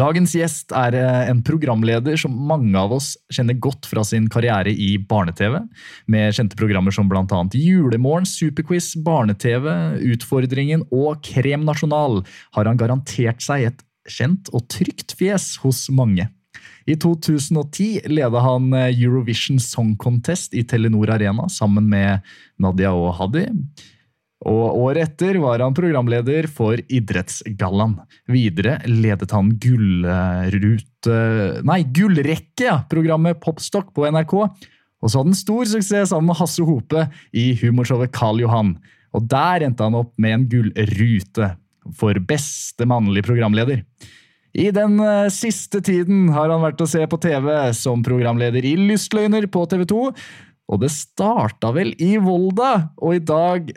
Dagens gjest er eh, en programleder som mange av oss kjenner godt fra sin karriere i barne-TV, med kjente programmer som bl.a. Julemorgen, Superquiz, Barne-TV, Utfordringen og Krem Nasjonal har han garantert seg et kjent og trygt fjes hos mange. I 2010 leda han eh, Eurovision Song Contest i Telenor Arena sammen med Nadia og Hadi. Og året etter var han programleder for Idrettsgallaen. Videre ledet han Gullrute... Nei, Gullrekke, ja! Programmet Popstock på NRK. Og så hadde han stor suksess sammen med Hasse Hope i humorshowet Karl Johan. Og der endte han opp med en gullrute for beste mannlige programleder. I den eh, siste tiden har han vært å se på TV som programleder i Lystløgner på TV 2. Og det starta vel i Volda, og i dag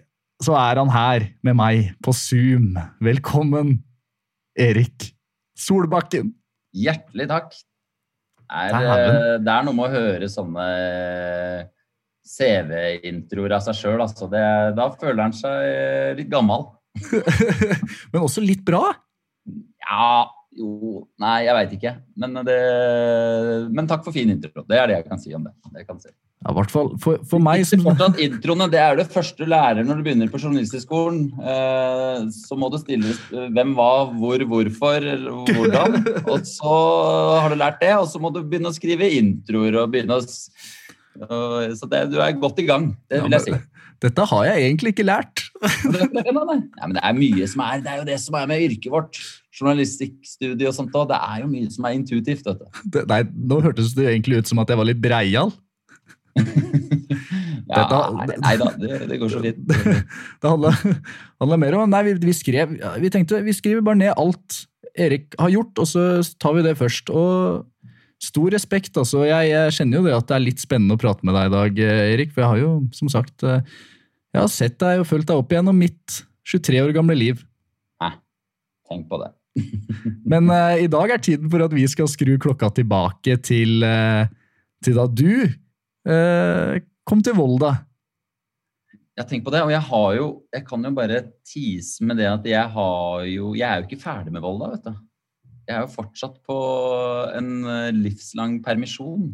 så er han her med meg på Zoom. Velkommen, Erik Solbakken. Hjertelig takk. Er, eh, det er noe med å høre sånne CV-introer av seg sjøl. Altså. Det- Da føler han seg eh, litt gammel. Men også litt bra. Ja, jo Nei, jeg veit ikke. Men, det, men takk for fin intro. Det er det jeg kan si om det. det kan si. Ja, i hvert fall for, for meg som Fortsatt, introene det er det første du lærer når du begynner på Journalisthøgskolen. Eh, så må du stille eh, hvem, hva, hvor, hvorfor, hvordan. Og så har du lært det, og så må du begynne å skrive introer. og begynne å Så det, du er godt i gang, det vil jeg si. Dette har jeg egentlig ikke lært. Nei, men det er mye som er Det er jo det som er med yrket vårt. Journalistikkstudie og sånt. da, det er jo mye som er intuitivt. vet du. Det, nei, nå hørtes det egentlig ut som at jeg var litt breial. Ja, Dette- nei da, det, det går så fint. Det handla, handla mer om Nei, vi, vi skrev Vi tenkte vi skriver bare ned alt Erik har gjort, og så tar vi det først. Og stor respekt, altså. Jeg, jeg kjenner jo det at det er litt spennende å prate med deg i dag, Erik. For jeg har jo, som sagt, eh, jeg har sett deg og fulgt deg opp igjennom mitt 23 år gamle liv. Tenk på det. Men uh, i dag er tiden for at vi skal skru klokka tilbake til, uh, til da du uh, kom til Volda. Jeg tenker på det, og jeg har jo Jeg kan jo bare tease med det at jeg har jo Jeg er jo ikke ferdig med Volda, vet du. Jeg er jo fortsatt på en livslang permisjon.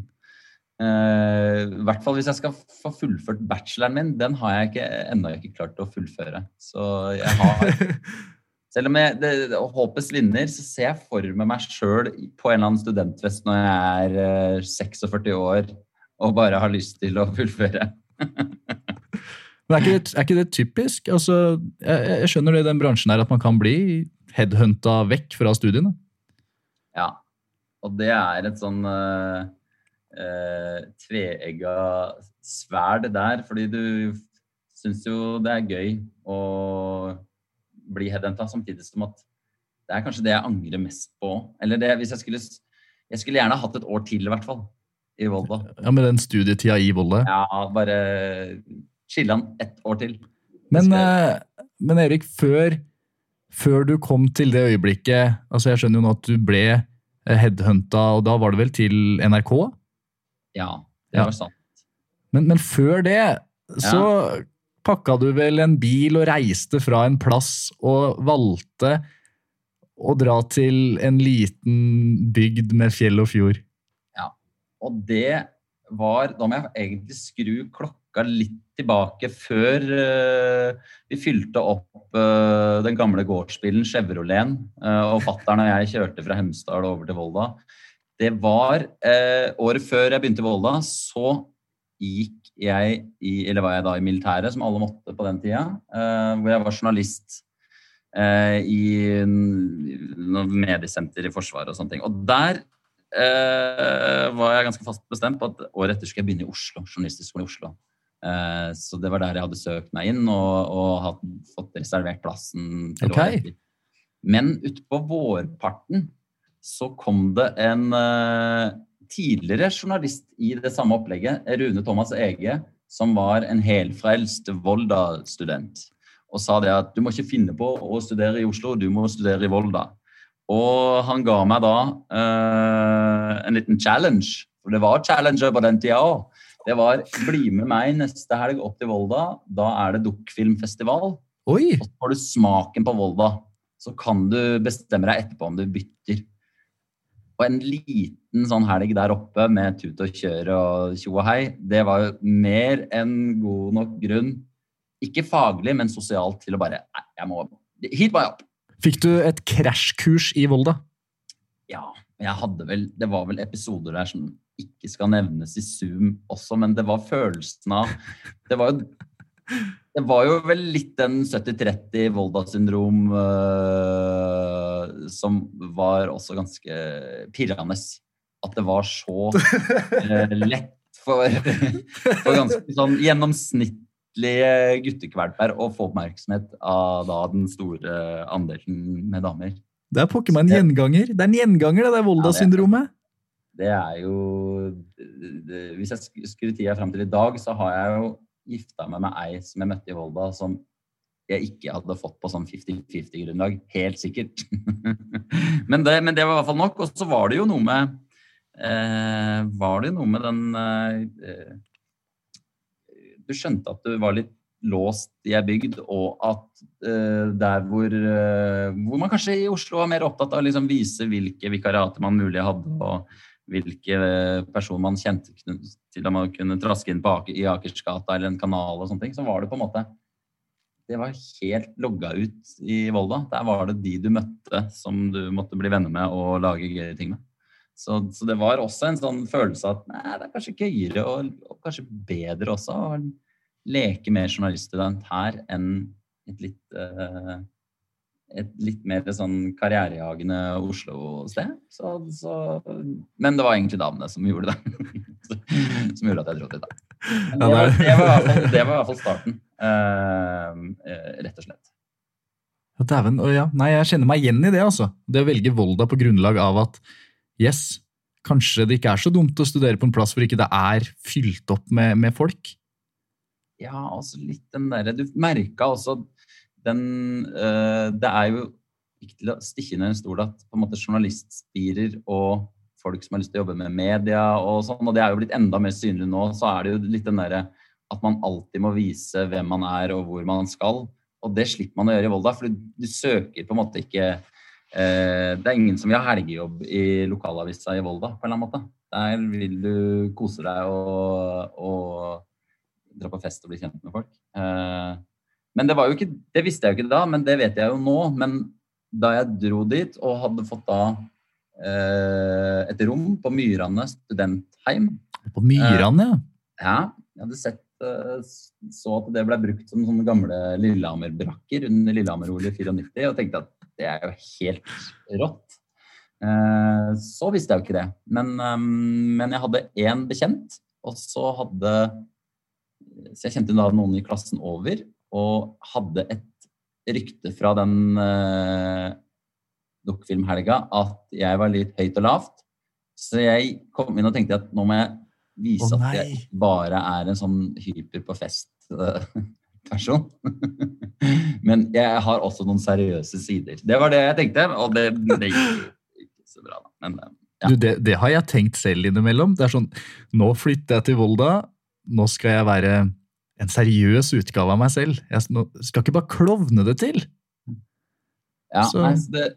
Eh, I hvert fall hvis jeg skal få fullført bacheloren min. Den har jeg ikke, ennå ikke klart å fullføre. Så jeg har Selv om jeg, det, håpet svinner, så ser jeg for meg meg sjøl på en eller annen studentfest når jeg er eh, 46 år og bare har lyst til å fullføre. Men er ikke det, er ikke det typisk? Altså, jeg, jeg skjønner det i den bransjen her at man kan bli headhunta vekk fra studiene. Ja, og det er et sånn uh, tveegga sverd der, fordi du syns jo det er gøy å bli headhunta, samtidig som at det er kanskje det jeg angrer mest på. Eller det, hvis jeg skulle Jeg skulle gjerne hatt et år til, i hvert fall, i Volda. Ja, Med den studietida i Volda. Ja, bare chille han ett år til. Men, eh, men Erik, før, før du kom til det øyeblikket altså Jeg skjønner jo nå at du ble eh, headhunta, og da var det vel til NRK? Ja, det Ja. var sant. Men, men før det så pakka du vel en bil og reiste fra en plass og valgte å dra til en liten bygd med fjell og fjord. Ja, Og det var Da må jeg egentlig skru klokka litt tilbake før uh, vi fylte opp uh, den gamle gårdsbilen Chevroleten, uh, og fattern og jeg kjørte fra Hemsedal over til Volda. Det var eh, året før jeg begynte i Volda, så gikk jeg i Eller var jeg da i militæret, som alle måtte på den tida, eh, hvor jeg var journalist eh, i noen noe mediesenter i Forsvaret og sånne ting. Og der eh, var jeg ganske fast bestemt på at året etter skulle jeg begynne i Oslo. Journalistisk skole i Oslo. Eh, så det var der jeg hadde søkt meg inn og, og hatt, fått reservert plassen. til okay. året. Men utpå vårparten så kom det en eh, tidligere journalist i det samme opplegget, Rune Thomas Ege, som var en helfrelst Volda-student. Og sa det at du må ikke finne på å studere i Oslo, du må studere i Volda. Og han ga meg da eh, en liten challenge, for det var challenger på den tida òg. Det var bli med meg neste helg opp til Volda. Da er det Dukkfilmfestival. Oi! Og så får du smaken på Volda. Så kan du bestemme deg etterpå om du bytter. Og en liten sånn helg der oppe med tut og kjør og tjo og hei, det var jo mer enn god nok grunn, ikke faglig, men sosialt, til å bare Nei, jeg må Hit må jeg opp. Fikk du et krasjkurs i Volda? Ja, jeg hadde vel Det var vel episoder der som ikke skal nevnes i Zoom også, men det var følelsen av Det var jo det var jo vel litt den 70-30 Volda-syndrom uh, som var også ganske pirrende. At det var så uh, lett for, for ganske sånn gjennomsnittlige guttekvalper å få oppmerksomhet av da den store andelen med damer. Det er pokker meg en gjenganger. Det er en gjenganger, det der Volda-syndromet. Det er jo det, Hvis jeg sk- skrur tida fram til i dag, så har jeg jo gifta meg med ei som jeg møtte i Volda, som jeg ikke hadde fått på sånn 50-50-grunnlag. Helt sikkert. men, det, men det var i hvert fall nok. Og så var det jo noe med eh, Var det noe med den eh, Du skjønte at du var litt låst i ei bygd, og at eh, der hvor, eh, hvor man kanskje i Oslo var mer opptatt av å liksom vise hvilke vikariater man mulig hadde, og hvilke eh, personer man kjente til om man kunne traske inn på i Akersgata eller en kanal og sånne ting, så var det på en måte Det var helt logga ut i Volda. Der var det de du møtte som du måtte bli venner med og lage gøye ting med. Så, så det var også en sånn følelse at nei, det er kanskje gøyere og, og kanskje bedre også å leke mer journaliststudent her enn et litt eh, et litt mer sånn karrierejagende Oslo-sted. Så, så, men det var egentlig damene som gjorde det. som gjorde at jeg dro dit, da. Det var, det var, i, hvert fall, det var i hvert fall starten. eh, rett og slett. Ja, Dæven. Ja. Nei, jeg kjenner meg igjen i det, altså. Det å velge Volda på grunnlag av at yes, kanskje det ikke er så dumt å studere på en plass hvor ikke det er fylt opp med, med folk. Ja, altså litt den derre Du merka også den eh, Det er jo ikke til å stikke under en stol at på en måte journalistspirer og folk som har lyst til å jobbe med media og sånn, og det er jo blitt enda mer synlig nå, så er det jo litt den derre at man alltid må vise hvem man er og hvor man skal. Og det slipper man å gjøre i Volda, for du, du søker på en måte ikke eh, Det er ingen som vil ha helgejobb i lokalavisa i Volda, på en eller annen måte. Der vil du kose deg og, og dra på fest og bli kjent med folk. Eh, men det var jo ikke Det visste jeg jo ikke da, men det vet jeg jo nå. Men da jeg dro dit og hadde fått da eh, et rom på Myrane studentheim På Myrane, ja. Ja, jeg hadde sett eh, så at det ble brukt som sånne gamle Lillehammer-brakker under Lillehammer-OL i 94, og tenkte at det er jo helt rått. Eh, Så visste jeg jo ikke det. Men, eh, men jeg hadde én bekjent, og så hadde Så jeg kjente da noen i klassen over, og hadde et rykte fra den eh, dukkfilmhelga at jeg var litt høyt og lavt. Så jeg kom inn og tenkte at nå må jeg vise oh, at jeg bare er en sånn hyper på fest-person. Men jeg har også noen seriøse sider. Det var det jeg tenkte, og det, det gikk ikke så bra. da. Men eh, Ja. Du, det, det har jeg tenkt selv innimellom. Det er sånn, Nå flytter jeg til Volda. Nå skal jeg være en seriøs utgave av meg selv. Jeg skal ikke bare klovne det til. Ja, Så- nei, så det,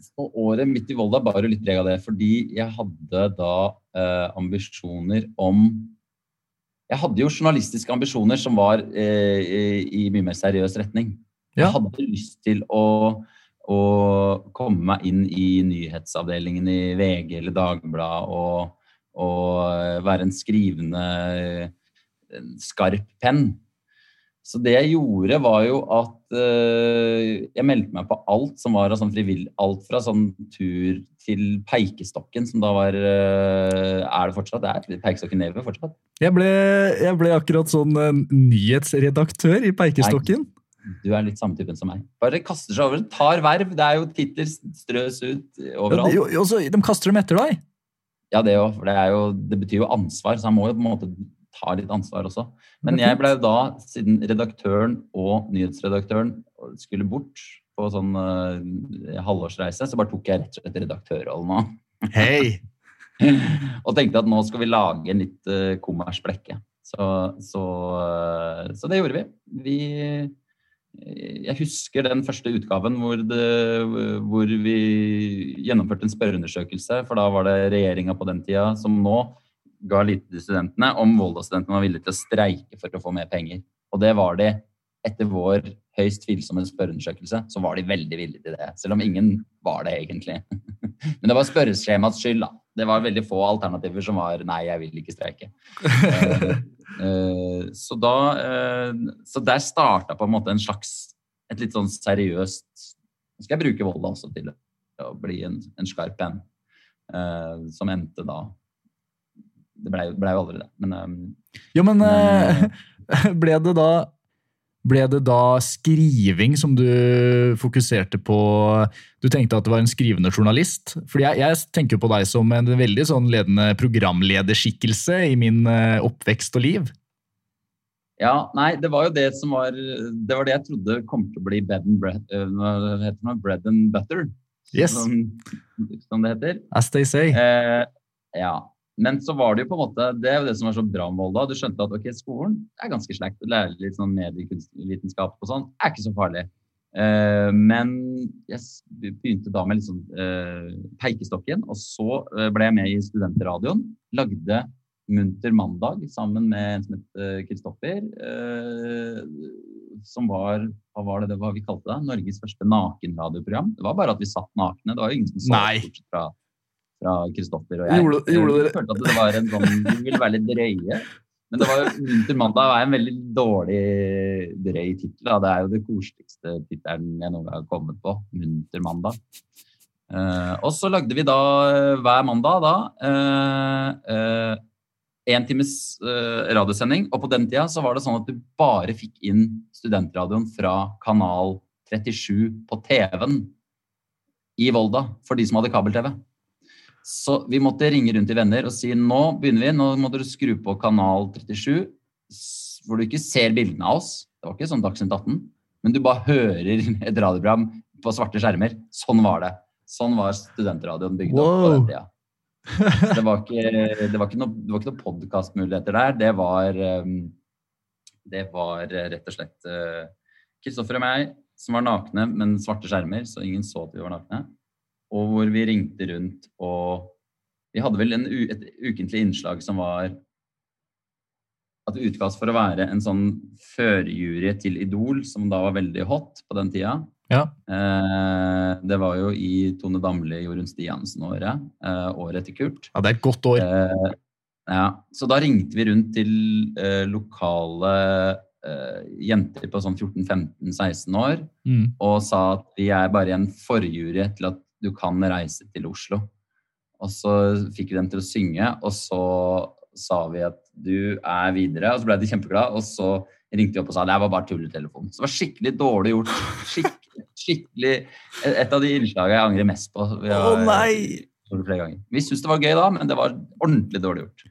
så året midt i Volda bar jo litt preg av det, fordi jeg hadde da eh, ambisjoner om Jeg hadde jo journalistiske ambisjoner som var eh, i, i mye mer seriøs retning. Ja. Jeg hadde lyst til å, å komme meg inn i nyhetsavdelingen i VG eller Dagbladet og, og være en skrivende, en skarp penn. Så det jeg gjorde, var jo at eh, jeg meldte meg på alt som var av sånn frivillig Alt fra sånn tur til Peikestokken, som da var eh, Er det fortsatt? Det er Peikestokken Neve fortsatt? Jeg ble, jeg ble akkurat sånn eh, nyhetsredaktør i Peikestokken. Du er litt samme typen som meg. Bare kaster seg over, tar verv. Det er jo titler strøs ut Ja, overalt. de, også, de kaster dem etter deg. Ja, det òg. For det, er jo, det betyr jo ansvar, så han må jo på en måte ta litt ansvar også. Men jeg ble da, siden redaktøren og nyhetsredaktøren skulle bort på sånn uh, halvårsreise, så bare tok jeg rett og slett redaktørrollen òg. Hei! og tenkte at nå skal vi lage en litt uh, kommersblekke. Så, så, uh, så, det gjorde vi. vi jeg husker den første utgaven hvor, det, hvor vi gjennomførte en spørreundersøkelse. For da var det regjeringa på den tida som nå ga lite til studentene om Volda-studentene var villige til å streike for å få mer penger. Og det var de etter vår høyst tvilsomme spørreundersøkelse, så var de veldig villige til det. Selv om ingen var det egentlig. Men det var spørreskjemaets skyld, da. Det var veldig få alternativer som var 'nei, jeg vil ikke streike'. Eh, eh, så da eh, Så der starta på en måte en slags Et litt sånn seriøst Nå skal jeg bruke Volda også til å bli en, en skarp en, som endte da Det blei ble jo aldri det, men Jo, men, men ble det da ble det da skriving som du fokuserte på? Du tenkte at det var en skrivende journalist? Fordi jeg, jeg tenker på deg som en veldig sånn ledende programlederskikkelse i min eh, oppvekst og liv. Ja, nei, det var jo det som var Det var det jeg trodde kom til å bli bed and bread, uh, bread and butter. Yes. Som, som, det heter. As they say. Eh, ja. Men så var det jo på en måte, det er jo det som var så bra med Volda. Du skjønte at ok, skolen er ganske slekt. Å lære litt sånn medievitenskap og sånn er ikke så farlig. Uh, men jeg begynte da med litt sånn uh, peikestokken, og så uh, ble jeg med i studentradioen. Lagde Munter mandag sammen med en som het Kristoffer. som var hva var det, det var vi kalte det? Norges første nakenradioprogram. Det var bare at vi satt nakne. Det var jo ingen som så Nei. fra fra Kristoffer og jeg. Gjorde, gjorde jeg følte at det var en sånn, Vi ville være litt drøye. Men det var Munter mandag er en veldig dårlig drøy tittel. Det er jo det koseligste tittelen jeg noen gang har kommet på. Munter mandag. Uh, og så lagde vi da uh, hver mandag da uh, en times radiosending. Og på den tida så var det sånn at du bare fikk inn studentradioen fra kanal 37 på TV-en i Volda for de som hadde kabel-TV. Så vi måtte ringe rundt til venner og si nå begynner vi, nå må dere skru på kanal 37, hvor du ikke ser bildene av oss. Det var ikke sånn Dagsnytt 18, men du bare hører et radioprogram på svarte skjermer. Sånn var det. Sånn var studentradioen bygd opp på den tida. Det var ikke, det var ikke noe, noe podkastmuligheter der. Det var, ehm, det var rett og slett eh, Kristoffer og meg som var nakne, men svarte skjermer, så ingen så at vi var nakne og hvor vi ringte rundt og Vi hadde vel en, et ukentlig innslag som var at det utga for å være en sånn førjury til Idol, som da var veldig hot på den tida. Ja. Eh, det var jo i Tone Damli, Jorunn Stiansen-året. Eh, året til Kurt. Ja, det er et godt år. Eh, ja. Så da ringte vi rundt til eh, lokale eh, jenter på sånn 14-15-16 år mm. og sa at vi er bare en forjury til at du kan reise til Oslo. Og så fikk vi dem til å synge, og så sa vi at du er videre. Og så ble de kjempeglade, og så ringte vi opp og sa det var bare tulletelefon. Så det var skikkelig dårlig gjort. Skikkelig, skikkelig Et av de innslagene jeg angrer mest på. Å oh, nei! Vi syntes det var gøy da, men det var ordentlig dårlig gjort.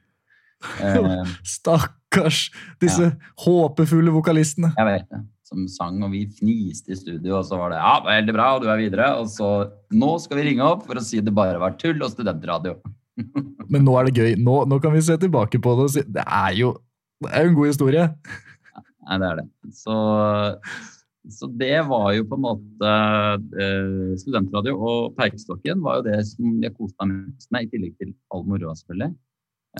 Eh, Stakkars disse ja. håpefulle vokalistene. Jeg vet det som sang, og vi fniste i studio, og så var det ja, veldig bra, og du er videre. Og så nå skal vi ringe opp for å si det bare var tull og studentradio. Men nå er det gøy. Nå, nå, kan vi se tilbake på det og si det er jo det er en god historie. Nei, det er det. Så, så det var jo på en måte eh, Studentradio og Peikestokken var jo det som jeg koste meg mest med, i tillegg til all moroa, selvfølgelig.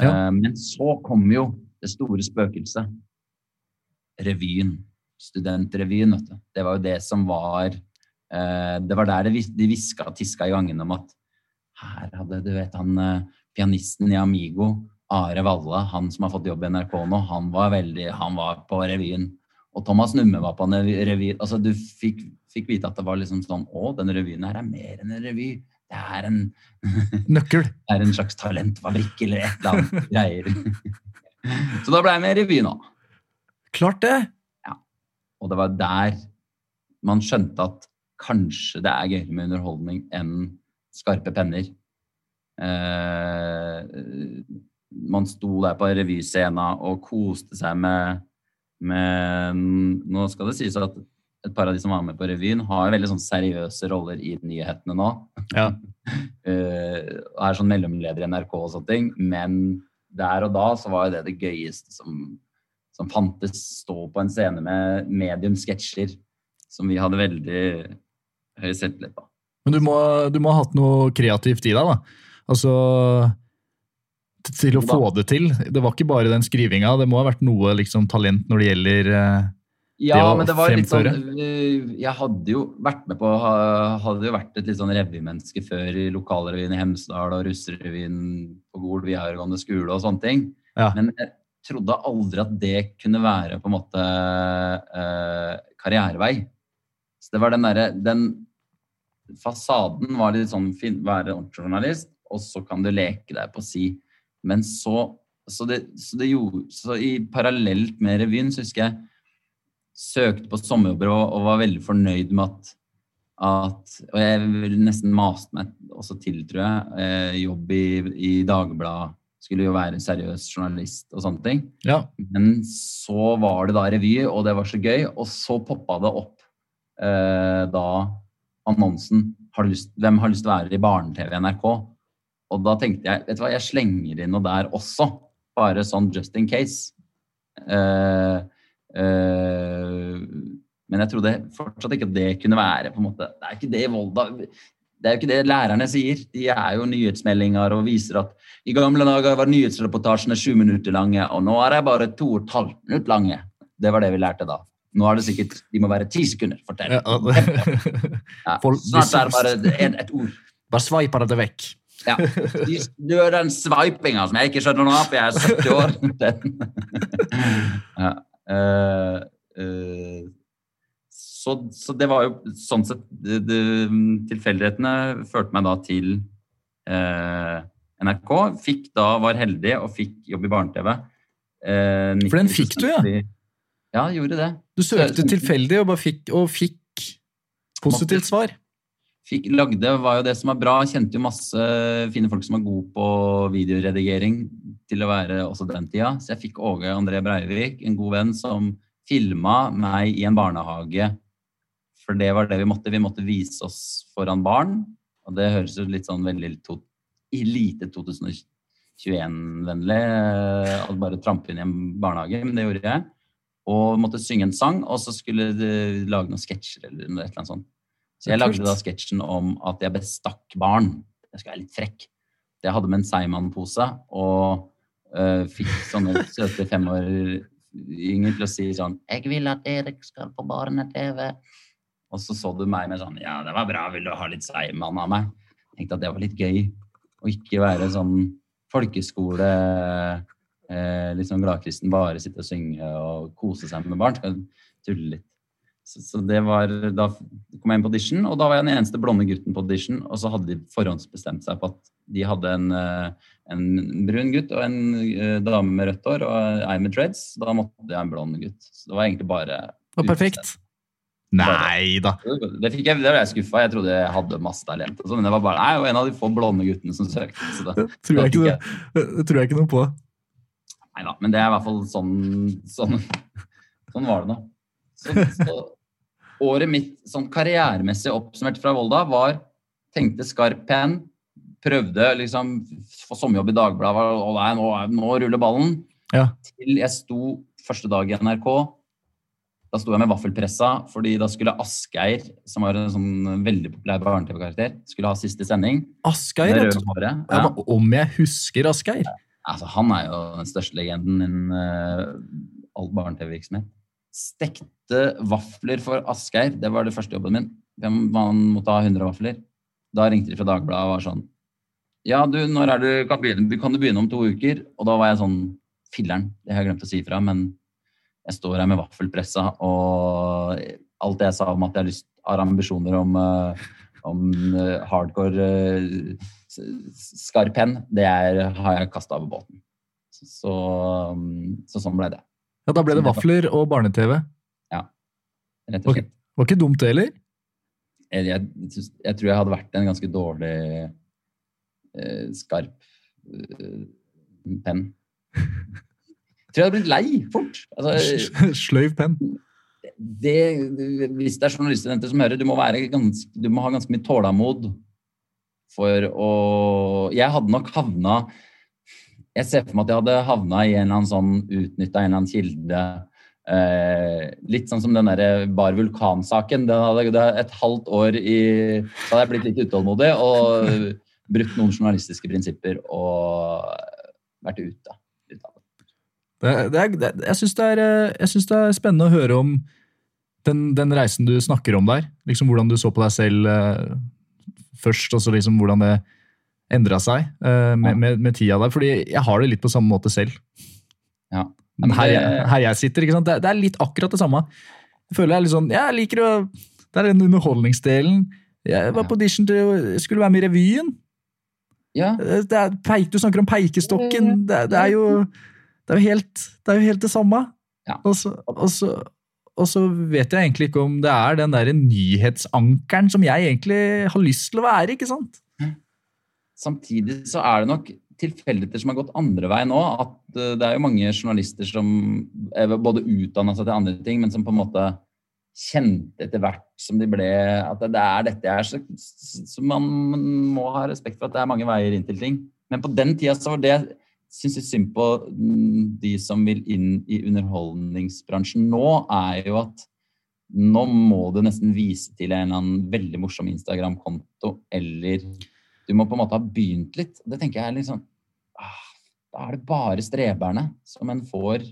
Ja. Eh, men så kom jo det store spøkelset. Revyen studentrevyen. Vet du. Det var jo det som var eh, Det var der de hviska og tiska i gangen om at her hadde du vet han eh, pianisten i Amigo, Are Valle, han som har fått jobb i NRK nå, han var veldig, han var på revyen. Og Thomas Numme var på en revy. altså Du fikk, fikk vite at det var liksom sånn Å, denne revyen her er mer enn en revy. Det er en Nøkkel. det er en slags talentfabrikk eller et eller annet greier. Så da ble jeg med i revy nå. Klart det. Ja. Og det var der man skjønte at kanskje det er gøyere med underholdning enn skarpe penner. Eh, man sto der på revyscena og koste seg med, med Nå skal det sies at et par av de som var med på revyen, har veldig sånn seriøse roller i nyhetene nå. Ja. uh, er sånn mellomleder i NRK og sånne ting. Men der og da så var jo det det gøyeste som, som fantes. Stå på en scene med medium sketsjer som vi hadde veldig høy selvtillit på. Men du må, du må ha hatt noe kreativt i deg, da. Altså Til å få det til. Det var ikke bare den skrivinga, det må ha vært noe liksom, talent når det gjelder eh, Ja, Det men det var litt sånn øh, Jeg hadde jo vært med på Hadde jo vært et litt sånn revymenneske før i lokalrevyen i Hemsedal og russerevyen på Gol videregående skole og sånne ting. Ja. Men jeg trodde aldri at det kunne være på en måte eh, karrierevei. Så det var den derre Den fasaden var litt sånn fin, være ordentlig journalist, og så kan du leke deg på si. Men så så det, så det gjorde Så i parallelt med revyen så husker jeg søkte på sommerjobber og, og var veldig fornøyd med at, at Og jeg nesten maste meg også til, tror jeg. Eh, jobb i, i Dagbladet. Skulle jo være seriøs journalist og sånne ting. Ja. Men så var det da revy, og det var så gøy. Og så poppa det opp eh, da annonsen har lyst, 'Hvem har lyst til å være i barne-TV NRK?' Og da tenkte jeg vet du hva, jeg slenger inn noe der også. Bare sånn just in case. Eh, eh, men jeg trodde fortsatt ikke at det kunne være på en måte, Det er ikke det Volda Det er jo ikke det lærerne sier. De er jo nyhetsmeldinger og viser at i gamle dager var nyhetsreportasjene sju minutter lange, og nå er de bare to og et halvt minutt lange. Det var det vi lærte da. Nå er det sikkert De må være ti sekunder. Fortell. Ja, Ja. Snart er det bare en, et ord. Bare sveiper det vekk. Ja. Du gjør den sveipinga som jeg ikke skjønner noe av, for jeg er 70 år. Ja. Eh, eh, så, så det var jo sånn sett det, det, Tilfeldighetene førte meg da til eh, NRK. Fikk da, var heldig og fikk jobb i barne-TV. Eh, For den fikk du, ja? Ja, gjorde det. Du søkte tilfeldig og fikk, og fikk positivt svar. Fikk, lagde, var jo det som er bra. Kjente jo masse fine folk som er gode på videoredigering til å være også den tida. Så jeg fikk Åge André Breivik, en god venn, som filma meg i en barnehage. For det var det vi måtte. Vi måtte vise oss foran barn. Og det høres jo litt sånn veldig to, lite 2021-vennlig eh, å bare trampe inn i en barnehage, men det gjorde jeg. Og måtte synge en sang, og så skulle de lage noen sketsjer eller noe sånt. Så jeg lagde da sketsjen om at jeg bestakk barn. Jeg skal være litt frekk. Jeg hadde med en Seigmann-pose og uh, fikk sånne søte femåringer til å si sånn 'Jeg vil at Erik skal på barne-TV'. Og så så du meg med sånn 'Ja, det var bra. Vil du ha litt Seigmann av meg?' Jeg tenkte at det var litt gøy. Å ikke være sånn folkeskole eh, litt sånn gladkristen, bare sitte og synge og kose seg med barn. Skal tulle litt. Så, så det var, Da kom jeg inn på audition, og da var jeg den eneste blonde gutten på audition. Og så hadde de forhåndsbestemt seg på at de hadde en, eh, en brun gutt og en eh, dame med rødt hår og ei med dreads. Da måtte jeg en blond gutt. Så det var egentlig bare Og perfekt. Nei da. Det, fikk jeg, det var jeg skuffa. Jeg trodde jeg hadde masse talent. Og så, men det var bare nei, en av de få blonde guttene som søkte. Så Det tror jeg ikke, det, det tror jeg ikke noe på. Nei da, men det er i hvert fall sånn Sånn, sånn var det nå. Så, så året mitt sånn karrieremessig oppsummert fra Volda var tenkte skarp pen, prøvde liksom få sommerjobb i Dagbladet, og nei, nå, nå ruller ballen. Ja. Til jeg sto første dag i NRK. Da sto jeg med vaffelpressa, fordi da skulle Asgeir, som var en sånn veldig populær barne-TV-karakter, skulle ha siste sending. Asgeir, tror- håret. ja, om jeg husker Asgeir? Altså, han er jo den største legenden innen uh, all barne-TV-virksomhet. Stekte vafler for Asgeir, det var det første jobben min. Man måtte ha 100 vafler. Da ringte de fra Dagbladet og var sånn Ja, du, når er du kan, begynne, kan du begynne om to uker? Og da var jeg sånn Filler'n, det har jeg glemt å si fra, men jeg står her med vaffelpressa, og alt jeg sa om at jeg har lyst har ambisjoner om, eh, om eh, hardcore eh, skarp hen, det er, har jeg kasta over båten. Så, så sånn ble det, Ja, Da ble det vafler og barne-TV. rett og slett. Var ikke dumt det heller. Jeg, jeg, jeg tror jeg hadde vært en ganske dårlig eh, skarp eh, penn. Jeg tror jeg hadde blitt lei fort. Altså, Sløyv penn. det, hvis det er journaliststudenter som hører, du må, være gans, du må ha ganske mye tålmod for å Jeg hadde nok havna Jeg ser for meg at jeg hadde havna i en eller annen sånn utnytta en eller annen kilde. Eh, litt sånn som den der Bar Vulkan-saken. Den hadde, et halvt år i Da hadde jeg blitt litt utålmodig og brutt noen journalistiske prinsipper og vært ute. ute av det. Det, er, det, jeg syns det, eh, det er spennende å høre om den, den reisen du snakker om der. Liksom Hvordan du så på deg selv eh, først, og så liksom hvordan det endra seg uh, med, med, med tida der. Fordi jeg har det litt på samme måte selv. Ja. Men her, jeg, her jeg sitter, ikke sant? Det, det er litt akkurat det samme. Jeg føler jeg er litt sånn, jeg liker å Det er den underholdningsdelen. Jeg var på audition til skulle være med i revyen. ja. Det er, peik, du snakker om peikestokken. Det, det, er jo, det, er helt, det er jo helt det samme. Ja. Og, så, og, så, og så vet jeg egentlig ikke om det er den der nyhetsankeren som jeg egentlig har lyst til å være. ikke sant? Samtidig så er det nok tilfeldigheter som har gått andre vei nå. At eh, det er jo mange journalister som både utdanna seg til andre ting, men som på en måte kjente etter hvert som de ble At det er dette jeg er. Så, så man må ha respekt for at det er mange veier inn til ting. Men på den tida så var det syns jeg synd på mm, de som vil inn i underholdningsbransjen nå, er jo at nå må du nesten vise til en eller annen veldig morsom Instagram-konto, eller du må på en måte ha begynt litt. Det tenker jeg er litt sånn ah, Da er det bare streberne som en får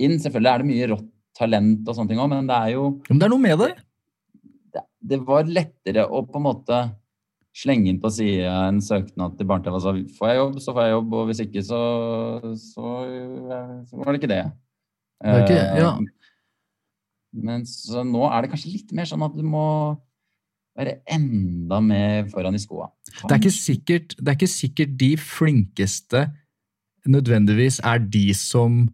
inn. Selvfølgelig er det mye rått talent og sånne ting òg, men det er jo Men det er noe med det. det, det var lettere å på en måte slenge inn på sida en søknad til barne-TV og så får jeg jobb, så får jeg jobb, og hvis ikke, så, så, så var det ikke det. Det ikke- ja. Eh, Men så nå er det kanskje litt mer sånn at du må være enda mer foran i skoa. Det er sikkert, det er ikke sikkert de flinkeste nødvendigvis er de som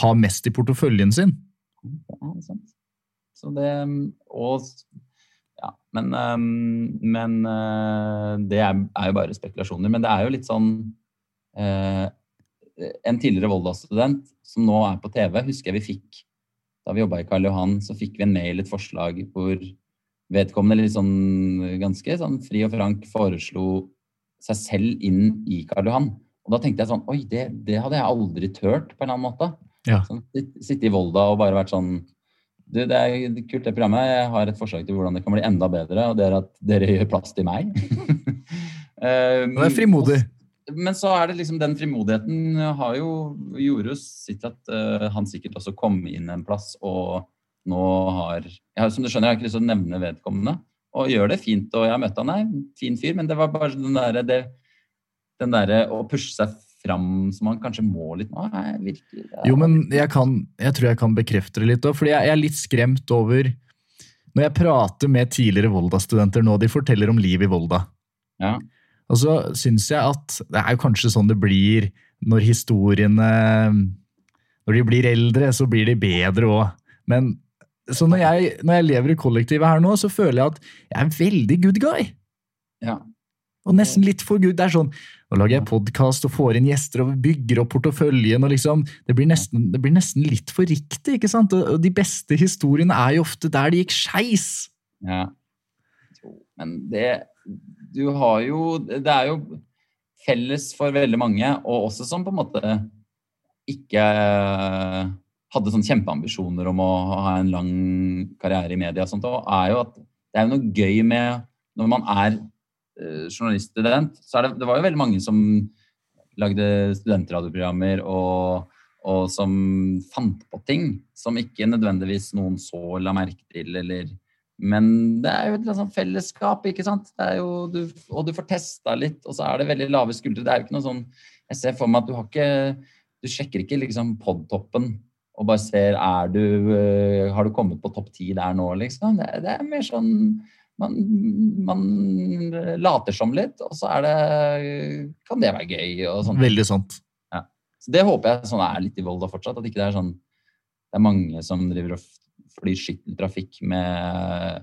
har mest i porteføljen sin. Er sant. Så det Og ja, men, ehm, men eh, det er, er jo bare spekulasjoner. Men det er jo litt sånn eh, En tidligere Volda-student som nå er på TV, husker jeg vi fikk da vi jobba i Karl Johan, så fikk vi en mail, et forslag, hvor vedkommende sånn ganske sånn fri og frank foreslo seg selv inn i Karl Johan. Og da tenkte jeg sånn Oi, det, det hadde jeg aldri turt, på en eller annen måte. Ja. Sånn, sitte i Volda og bare vært sånn du, det er kult det programmet. Jeg har et forslag til hvordan det kan bli enda bedre, og det er at dere gjør plass til meg. um, Det er frimodig. Men så er det liksom den frimodigheten har jo, gjorde jo sitt at uh, han sikkert også kom inn en plass, og nå har jeg Som du skjønner, jeg har ikke lyst til å nevne vedkommende, og gjør det fint. Og jeg har møtt han, nei, fin fyr, men det var bare den derre det, den derre å pushe seg fram som man kanskje må litt nå. Nei, virkelig. Jo, men jeg, kan, jeg tror jeg kan bekrefte det litt òg, fordi jeg, jeg er litt skremt over Når jeg prater med tidligere Volda-studenter nå, de forteller om livet i Volda. Ja. Og så syns jeg at det er jo kanskje sånn det blir når historiene Når de blir eldre, så blir de bedre òg. Men så når jeg, når jeg lever i kollektivet her nå, så føler jeg at jeg er veldig good guy. Ja. Og nesten litt for good. Det er sånn, Nå lager jeg podkast og får inn gjester og bygger opp porteføljen. og liksom, Det blir nesten, det blir nesten litt for riktig. ikke sant? Og de beste historiene er jo ofte der det gikk skeis. Ja. Jo, men det Du har jo Det er jo felles for veldig mange, og også som på en måte ikke hadde sånn kjempeambisjoner om å ha en lang karriere i media og sånt, og er jo at det er jo noe gøy med når man er eh, journaliststudent, så er det, det var jo veldig mange som lagde studentradioprogrammer og, og som fant på ting som ikke nødvendigvis noen så la merke til, eller Men det er jo et sånn fellesskap, ikke sant? Det er jo, du, og du får testa litt, og så er det veldig lave skuldre. Det er jo ikke noe sånn Jeg ser for meg at du har ikke Du sjekker ikke liksom podtoppen og bare ser er du, øh, Har du kommet på topp ti der nå, liksom? Det, det er mer sånn man, man later som litt, og så er det Kan det være gøy og. Veldig sant. Så det håper jeg sånn er litt i Volda fortsatt. At ikke det er sånn Det er mange som driver og flyr skytteltrafikk med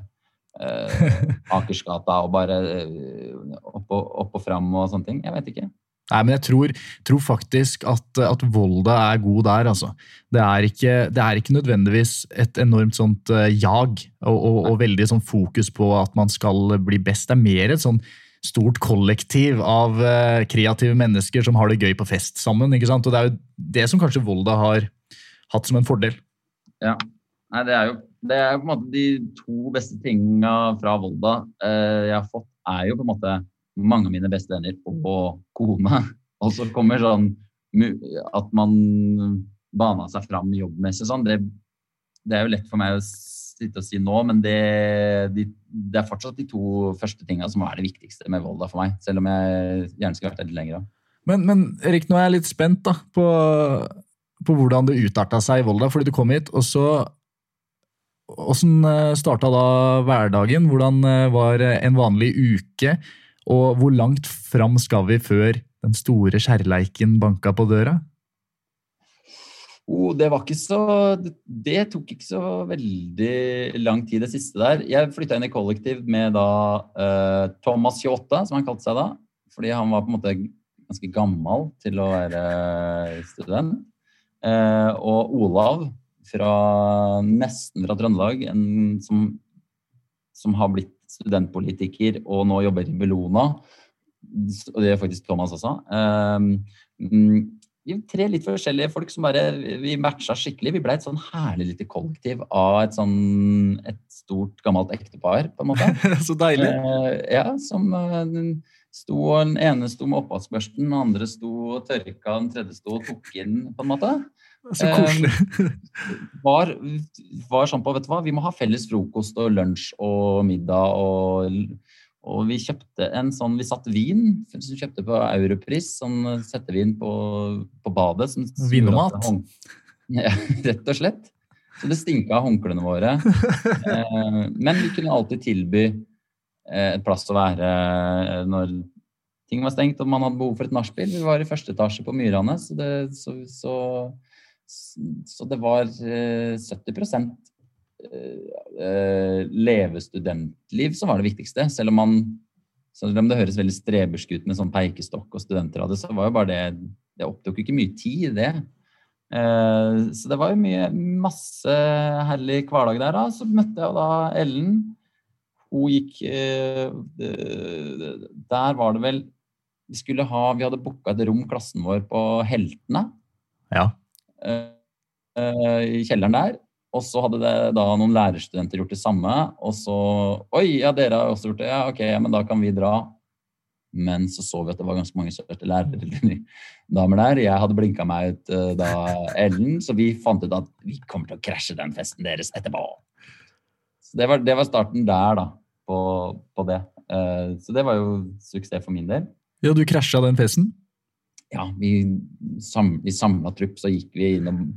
eh, Akersgata og bare eh, opp, og, opp og fram og sånne ting. Jeg vet ikke. Nei, men jeg tror, tror faktisk at, at, Volda er god der, altså. Det er ikke, det er ikke nødvendigvis et enormt sånt uh, jag og, og, og, veldig sånn fokus på at man skal bli best. Det er mer et sånn stort kollektiv av uh, kreative mennesker som har det gøy på fest sammen. ikke sant? Og det er jo det som kanskje Volda har hatt som en fordel. Ja. Nei, det er jo det er på en måte de to beste tinga fra Volda uh, jeg har fått, er jo på en måte mange av mine beste venner og kone. Og så kommer sånn at man bana seg fram jobbmessig sånn. Det, det, er jo lett for meg å sitte og si nå, men det, de, det er fortsatt de to første tinga som er det viktigste med Volda for meg. Selv om jeg gjerne skulle vært litt lenger. Men, men Erik, nå er jeg litt spent da, på, på hvordan det utarta seg i Volda. fordi du kom hit, og så Åssen eh, starta da hverdagen? Hvordan eh, var en vanlig uke? Og hvor langt fram skal vi før den store kjærleiken banka på døra? Oh, det var ikke så Det tok ikke så veldig lang tid, det siste der. Jeg flytta inn i kollektiv med da uh, Thomas 28, som han kalte seg da. Fordi han var på en måte ganske gammel til å være student. Uh, og Olav fra nesten fra Trøndelag, en, som, som har blitt studentpolitiker og nå jobber i Bellona. Og det er faktisk Thomas også. Um, vi tre litt forskjellige folk som bare vi matcha skikkelig. Vi ble et sånn herlig lite kollektiv av et sånn et stort, gammelt ektepar, på en måte. Så deilig. Uh, ja, som uh, sto Den ene sto med oppvaskbørsten, den andre sto og tørka, den tredje sto og tok inn, på en måte. Så koselig. var, var sånn på, vet du hva, Vi må ha felles frokost og lunsj og middag. og, og vi kjøpte en sånn, vi satt vin som vi kjøpte på Europris, sånn settevin på, på badet. Vin og mat? Ja, rett og slett. Så det stinka av håndklærne våre. Eh, men vi kunne alltid tilby eh, plass å være når ting var stengt og man hadde behov for et nachspiel. Vi var i første etasje på Myrane, så, det, så, så så det var 70 eh, eh, leve studentliv som var det viktigste. Selv om, man, selv om det høres veldig strebersk ut med sånn peikestokk og studentradio, så var jo bare det Det opptok ikke mye tid, det. Eh, så det var jo mye masse herlig hverdag der. da. Så møtte jeg da Ellen. Hun gikk Der var det vel Vi skulle ha Vi hadde booka et rom, klassen vår, på Heltene. Ja. Eh, i kjelleren der. Og så hadde det da noen lærerstudenter gjort det samme. Og så Oi, ja, dere har også gjort det. Ja, ok, ja, men da kan vi dra. Men så så vi at det var ganske mange søte lærerdamer der. Jeg hadde blinka meg ut uh, da Ellen, så vi fant ut at vi kommer til å krasje den festen deres etterpå. Så det var, det var starten der, da, på, på det. Uh, så det var jo suksess for min del. Ja, du krasja den festen? Ja, vi, sam, i samla trupp så gikk vi innom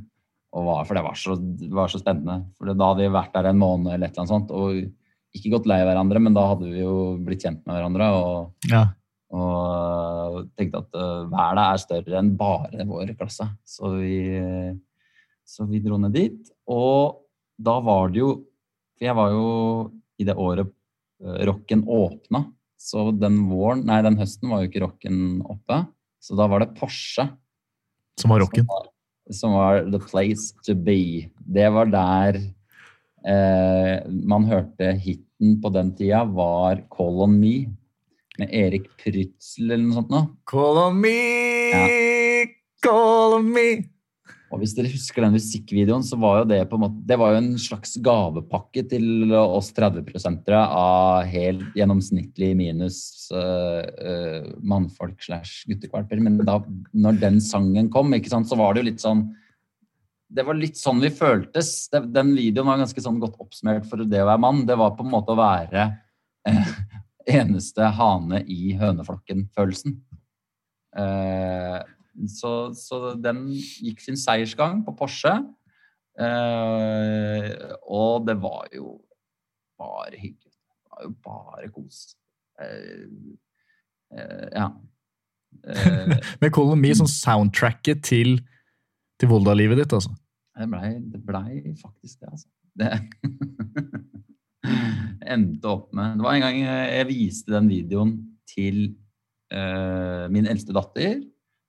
og var, For det var, så, det var så spennende. For da hadde vi vært der en måned eller et eller annet sånt. Og ikke gått lei hverandre, men da hadde vi jo blitt kjent med hverandre. Og, ja. og tenkte at uh, verden er større enn bare vår klasse. Så vi, så vi dro ned dit. Og da var det jo For jeg var jo i det året uh, rocken åpna. Så den våren, nei, den høsten var jo ikke rocken oppe. Så da var det Porsche. Som var rocken? Som, som var, the place to be. Det var der eh, man hørte hiten på den tida, var Call on me. Med Erik Prytzel eller noe sånt noe. Call on me, ja. call on me. Og hvis dere husker den musikkvideoen, så var jo det på en måte Det var jo en slags gavepakke til oss 30-prosentere av helt gjennomsnittlig minus uh, uh, mannfolk slash guttekvalper. Men da når den sangen kom, ikke sant, så var det jo litt sånn Det var litt sånn vi føltes. Den videoen var ganske sånn godt oppsummert for det å være mann. Det var på en måte å være uh, eneste hane i høneflokken-følelsen. Uh, så, så, den gikk sin seiersgang på Porsche. Eh, og det var jo bare hyggelig. Det var jo bare kos. Eh, eh, ja. Med Men Colin Me som soundtracket til, til Volda-livet ditt, altså? Det blei ble faktisk det, altså. Det. endte opp med Det var en gang jeg viste den videoen til uh, min eldste datter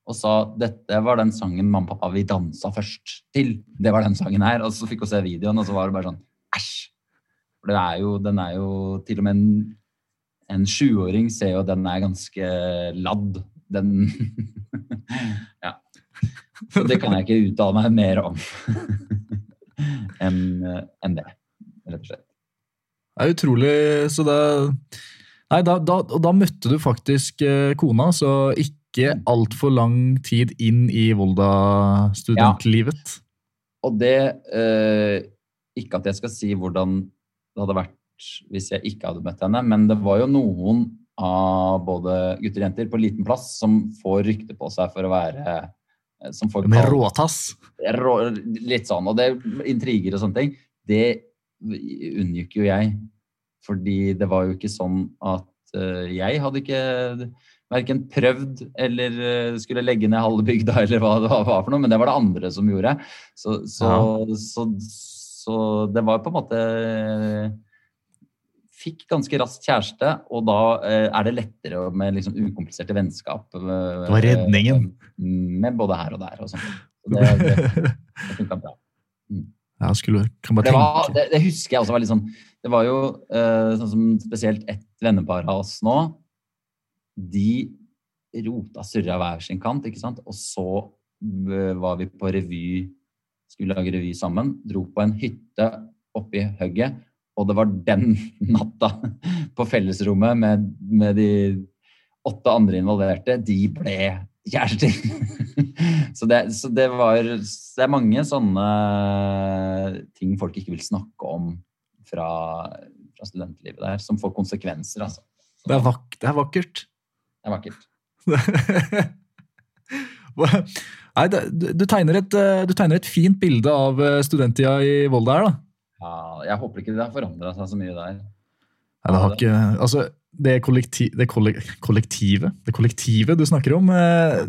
og sa dette var den sangen mamma og pappa vi dansa først til. Det var den sangen her. Og så fikk hun se videoen, og så var det bare sånn æsj. For det er jo, den er jo til og med en, en sjuåring ser jo at den er ganske ladd. Den Ja. Så det kan jeg ikke uttale meg mer om enn en det, rett og slett. Det er utrolig, så det Nei, da, da, da møtte du faktisk eh, kona, så ikke altfor lang tid inn i Volda-studentlivet. Og det eh, Ikke at jeg skal si hvordan det hadde vært hvis jeg ikke hadde møtt henne, men det var jo noen av både gutter og jenter på liten plass som får rykte på seg for å være eh, som folk Med råtass. rå, litt sånn, og det intriger og sånne ting, det unngikk jo jeg. Fordi det var jo ikke sånn at eh, jeg hadde ikke verken prøvd eller eh, skulle legge ned halve bygda, eller hva det var for noe, men det var det andre som gjorde. Så, så, så, så det var på en måte Fikk ganske raskt kjæreste, og da eh, er det lettere med liksom ukompliserte vennskap. eh, Det var redningen. Med både her og der og sånn. Så det, det, det funka bra. Jeg skulle, Det, var, det, det husker jeg også var litt sånn Det var jo eh, sånn som spesielt ett vennepar av oss nå. De rota surra hver sin kant, ikke sant. Og så eh, var vi på revy, skulle lage revy sammen. Dro på en hytte oppe i hugget. Og det var den natta på fellesrommet med, med de åtte andre involverte. De ble kjærester. så, det, så det var Det er mange sånne ting folk ikke vil snakke om fra, fra studentlivet der, som får konsekvenser, altså. Det er, vak det er vakkert. Det er vakkert. Nei, du, tegner et, eh, du tegner et fint bilde av eh, studenttida i Volda her, da. Ja, jeg håper ikke det har forandra seg så mye der. Nei, det har ikke, altså, det, kollektiv, det kollektivet det kollektivet du snakker om, eh,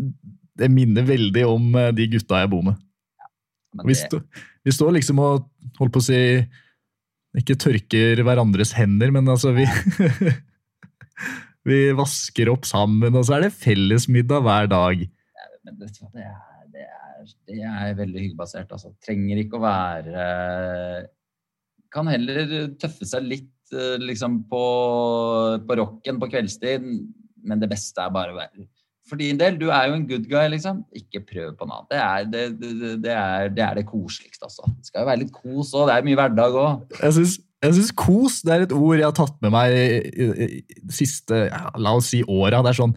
det minner veldig om de gutta jeg bor med. Vi, det, stå, vi står liksom og holdt på å si Ikke tørker hverandres hender, men altså vi Vi vasker opp sammen, og så er det fellesmiddag hver dag. men det, er, det, er, det er veldig hyggebasert. Altså. Trenger ikke å være Kan heller tøffe seg litt eh, liksom på, på rocken på kveldstid, men det beste er bare å være For din del, du er jo en good guy, liksom. Ikke prøv på noe annet. Det er det, det, det, er, det er det koseligste, altså. Det skal jo være litt kos òg. Det er mye hverdag òg. Jeg syns, jeg syns kos det er et ord jeg har tatt med meg i, i, i siste ja, la oss si åra. Det er sånn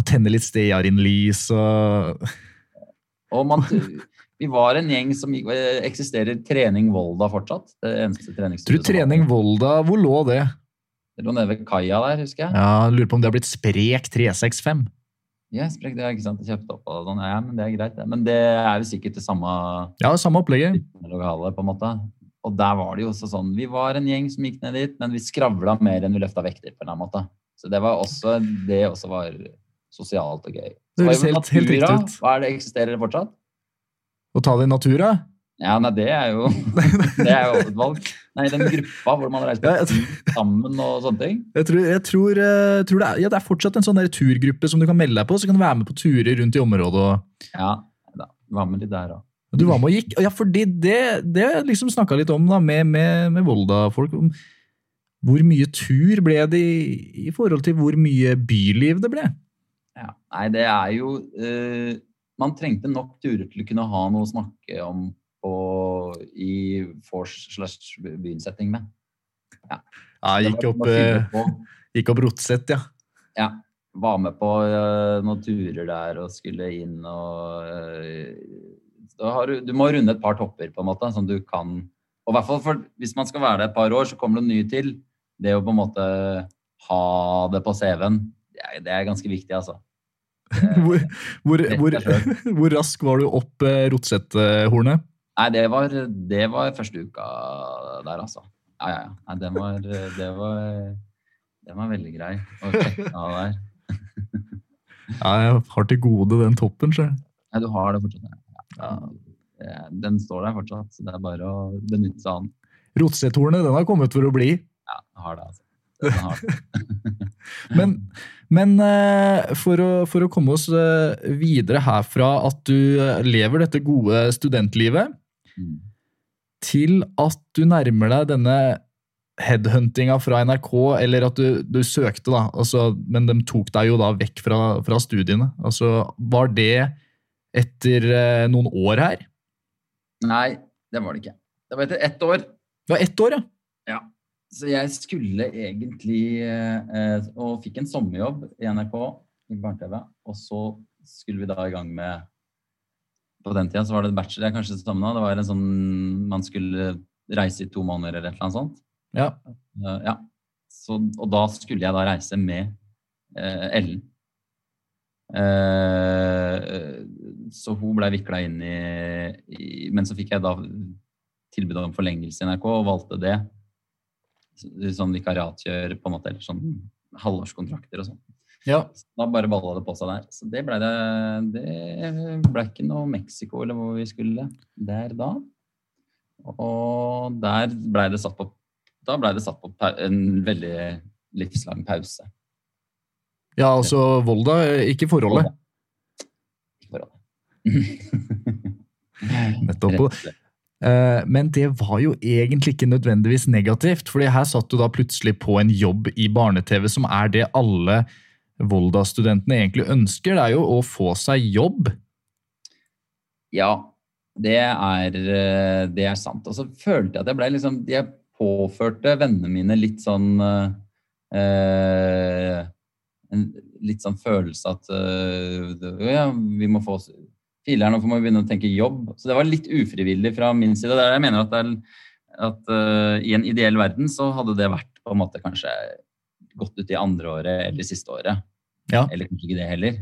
å tenne litt stearinlys og Og man, vi var en gjeng som eksisterer Trening Volda fortsatt. Det eneste treningsstudioet. Trening Volda, hvor lå det? Det lå nede ved kaia der, husker jeg. Ja, jeg Lurer på om det har blitt Sprek 365. Ja, sprek, det er ikke sant, jeg kjøpte opp av det. sånn. Ja, men det er greit, det. Men det er jo sikkert det samme Ja, samme opplegget. Lokalet, på en måte. Og der var det jo også sånn, vi var en gjeng som gikk ned dit, men vi skravla mer enn vi løfta vekter, på en eller annen måte. Så det var også, det også var sosialt og gøy. Det høres helt- helt riktig ut. Hva er det, eksisterer det fortsatt? Å ta det i natura? Ja, nei, det er jo det er jo et valg. Nei, den gruppa hvor man reiser Ja, sammen og sånne ting. Jeg tror, jeg tror, jeg tror det, er, ja, det er fortsatt en sånn turgruppe som du kan melde deg på, så kan du være med på turer rundt i området. og Ja, da, var med litt der òg. Du var med og gikk. Ja, fordi det, det liksom snakka litt om da, med, med, med Volda-folk. Hvor mye tur ble det i, i forhold til hvor mye byliv det ble? Ja. Nei, det er jo uh, Man trengte nok turer til å kunne ha noe å snakke om på, i vors slash byen-setting med. Ja, ja, gikk opp, eh, gikk opp Rotset, ja. Ja. Var med på uh, noen turer der og skulle inn og har du, du må runde et par topper, på en måte, som du kan Og i hvert fall for, hvis man skal være der et par år, så kommer det nye til. Det å på en måte ha det på CV-en, det, det er ganske viktig, altså. Hvor, hvor, hvor, hvor rask var du opp eh, Rotset-hornet? Nei, det var, det var første uka der, altså. Ja, ja, ja. Nei, den var, det var, den var veldig grei å sjekke av der. Ja, jeg har til gode den toppen, sjøl. Nei, du har det fortsatt. Ja. Det- Den står der fortsatt, så det er bare å benytte seg av den. Rotset-hornet den har kommet for å bli. Ja, den har det, altså. Men, men eh, for, å, for å komme oss eh, videre herfra at du eh, lever dette gode studentlivet, Mm. til at du nærmer deg denne headhuntinga fra NRK, eller at du, du søkte, da, altså, men de tok deg jo da vekk fra, fra studiene. Altså, var det etter eh, noen år her? Nei, det var det ikke. Det var etter ett år. Det var ett år, ja. ja. Så jeg skulle egentlig eh, Og fikk en sommerjobb i NRK i barne-TV. Og så skulle vi da i gang med På den tida så var det bachelor, jeg kanskje sammen samme. Det var en sånn Man skulle reise i to måneder eller et eller annet sånt. ja. Uh, ja. Så, og da skulle jeg da reise med eh, Ellen. Eh, så hun blei vikla inn i, i Men så fikk jeg da tilbud om forlengelse i NRK og valgte det. Sånn vikariatkjør på en måte, eller sånn halvårskontrakter og sånn. ja. Da bare balla det på seg der. Så det blei det Det blei ikke noe Mexico eller hvor vi skulle der da. Og der blei det satt på Da blei det satt på en veldig livslang pause. Ja, altså Volda, ikke forholdet. Nettopp. Eh, Men det var jo egentlig ikke nødvendigvis negativt, fordi her satt du da plutselig på en jobb i barne-TV, som er det alle Volda-studentene egentlig ønsker. Det er jo å få seg jobb. Ja, det er, eh, det er sant. Og så følte jeg at jeg ble liksom Jeg påførte vennene mine litt sånn eh, En litt sånn følelse at eh, ja, vi må få Fileren, nå får man begynne å tenke jobb. Så det var litt ufrivillig fra min side. Det er, jeg mener at, det at uh, i en ideell verden så hadde det vært på en måte kanskje gått ut i andre året eller siste året. Ja. Eller kanskje ikke det heller.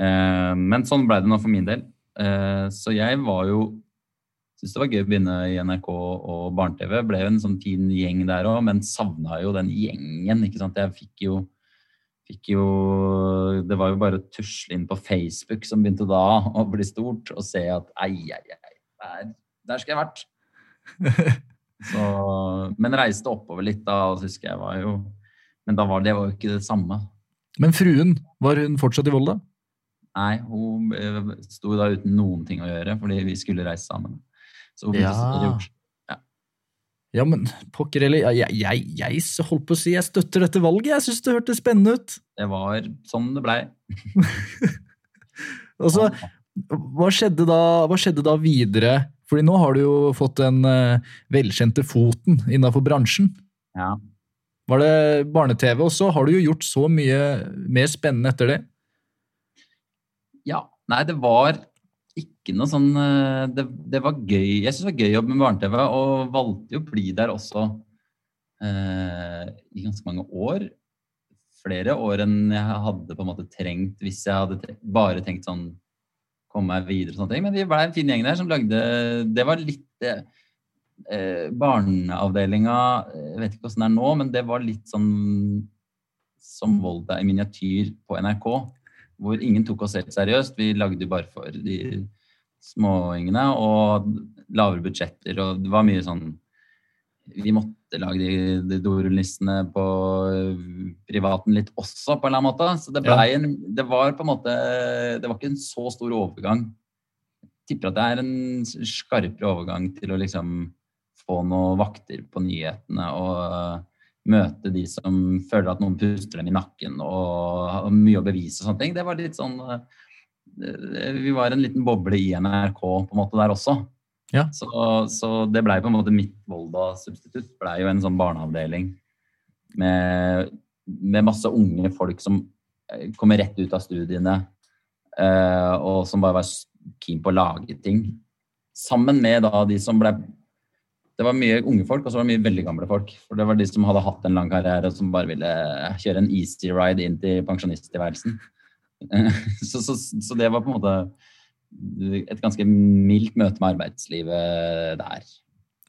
Uh, men sånn ble det nå for min del. Uh, så jeg var jo Syns det var gøy å begynne i NRK og barne-TV. Ble jo en sånn fin gjeng der òg, men savna jo den gjengen. ikke sant? Jeg fikk jo fikk jo Det var jo bare å tusle inn på Facebook som begynte da å bli stort, og se at ei, ei, ei, der, der skulle jeg vært. Så, men reiste oppover litt da, og husker jeg var jo Men da var det var jo ikke det samme. Men fruen, var hun fortsatt i Volda? Nei, hun eh, sto da uten noen ting å gjøre fordi vi skulle reise sammen. Så hun Ja. Ja, men pokker eller jeg, jeg, jeg, holdt på å si jeg støtter dette valget. Jeg syns det hørtes spennende ut. Det var sånn det blei. Altså, hva skjedde da, hva skjedde da videre? Fordi nå har du jo fått den eh, velkjente foten innafor bransjen. Ja. Var det barne-TV, og så har du jo gjort så mye mer spennende etter det. ja. Nei, det var ikke noe sånn eh, Det, det var gøy. Jeg syns det var gøy å jobbe med barne-TV, og valgte jo å bli der også eh, i ganske mange år. Flere år enn jeg hadde på en måte trengt hvis jeg hadde trengt, bare tenkt sånn komme meg videre og sånne ting. Men vi ble en fin gjeng der som lagde Det var litt eh, eh, Barneavdelinga Jeg vet ikke åssen det er nå, men det var litt sånn som Volda i miniatyr på NRK. Hvor ingen tok oss helt seriøst. Vi lagde jo bare for de småingene og lavere budsjetter. Og det var mye sånn Vi måtte lage de, de dorullnissene på øh, privaten litt også, på en eller annen måte. Så det blei en Det var på en måte Det var ikke en så stor overgang. Jeg tipper at det er en skarpere overgang til å liksom få noen vakter på nyhetene og øh, møte de som føler at noen puster dem i nakken og har mye å bevise og sånne ting. Det var litt sånn øh, Vi var en liten boble i NRK på en måte der også. Ja. Så, så det blei på en måte mitt Volda-substitutt. Blei jo en sånn barneavdeling med, med masse unge folk som eh, kommer rett ut av studiene, eh, og som bare var keen på å lage ting. Sammen med da de som ble Det var mye unge folk, og så var det mye veldig gamle folk. For det var de som hadde hatt en lang karriere, og som bare ville kjøre en easy ride inn til pensjonisttilværelsen. så, så, så det var på en måte et ganske mildt møte med arbeidslivet der.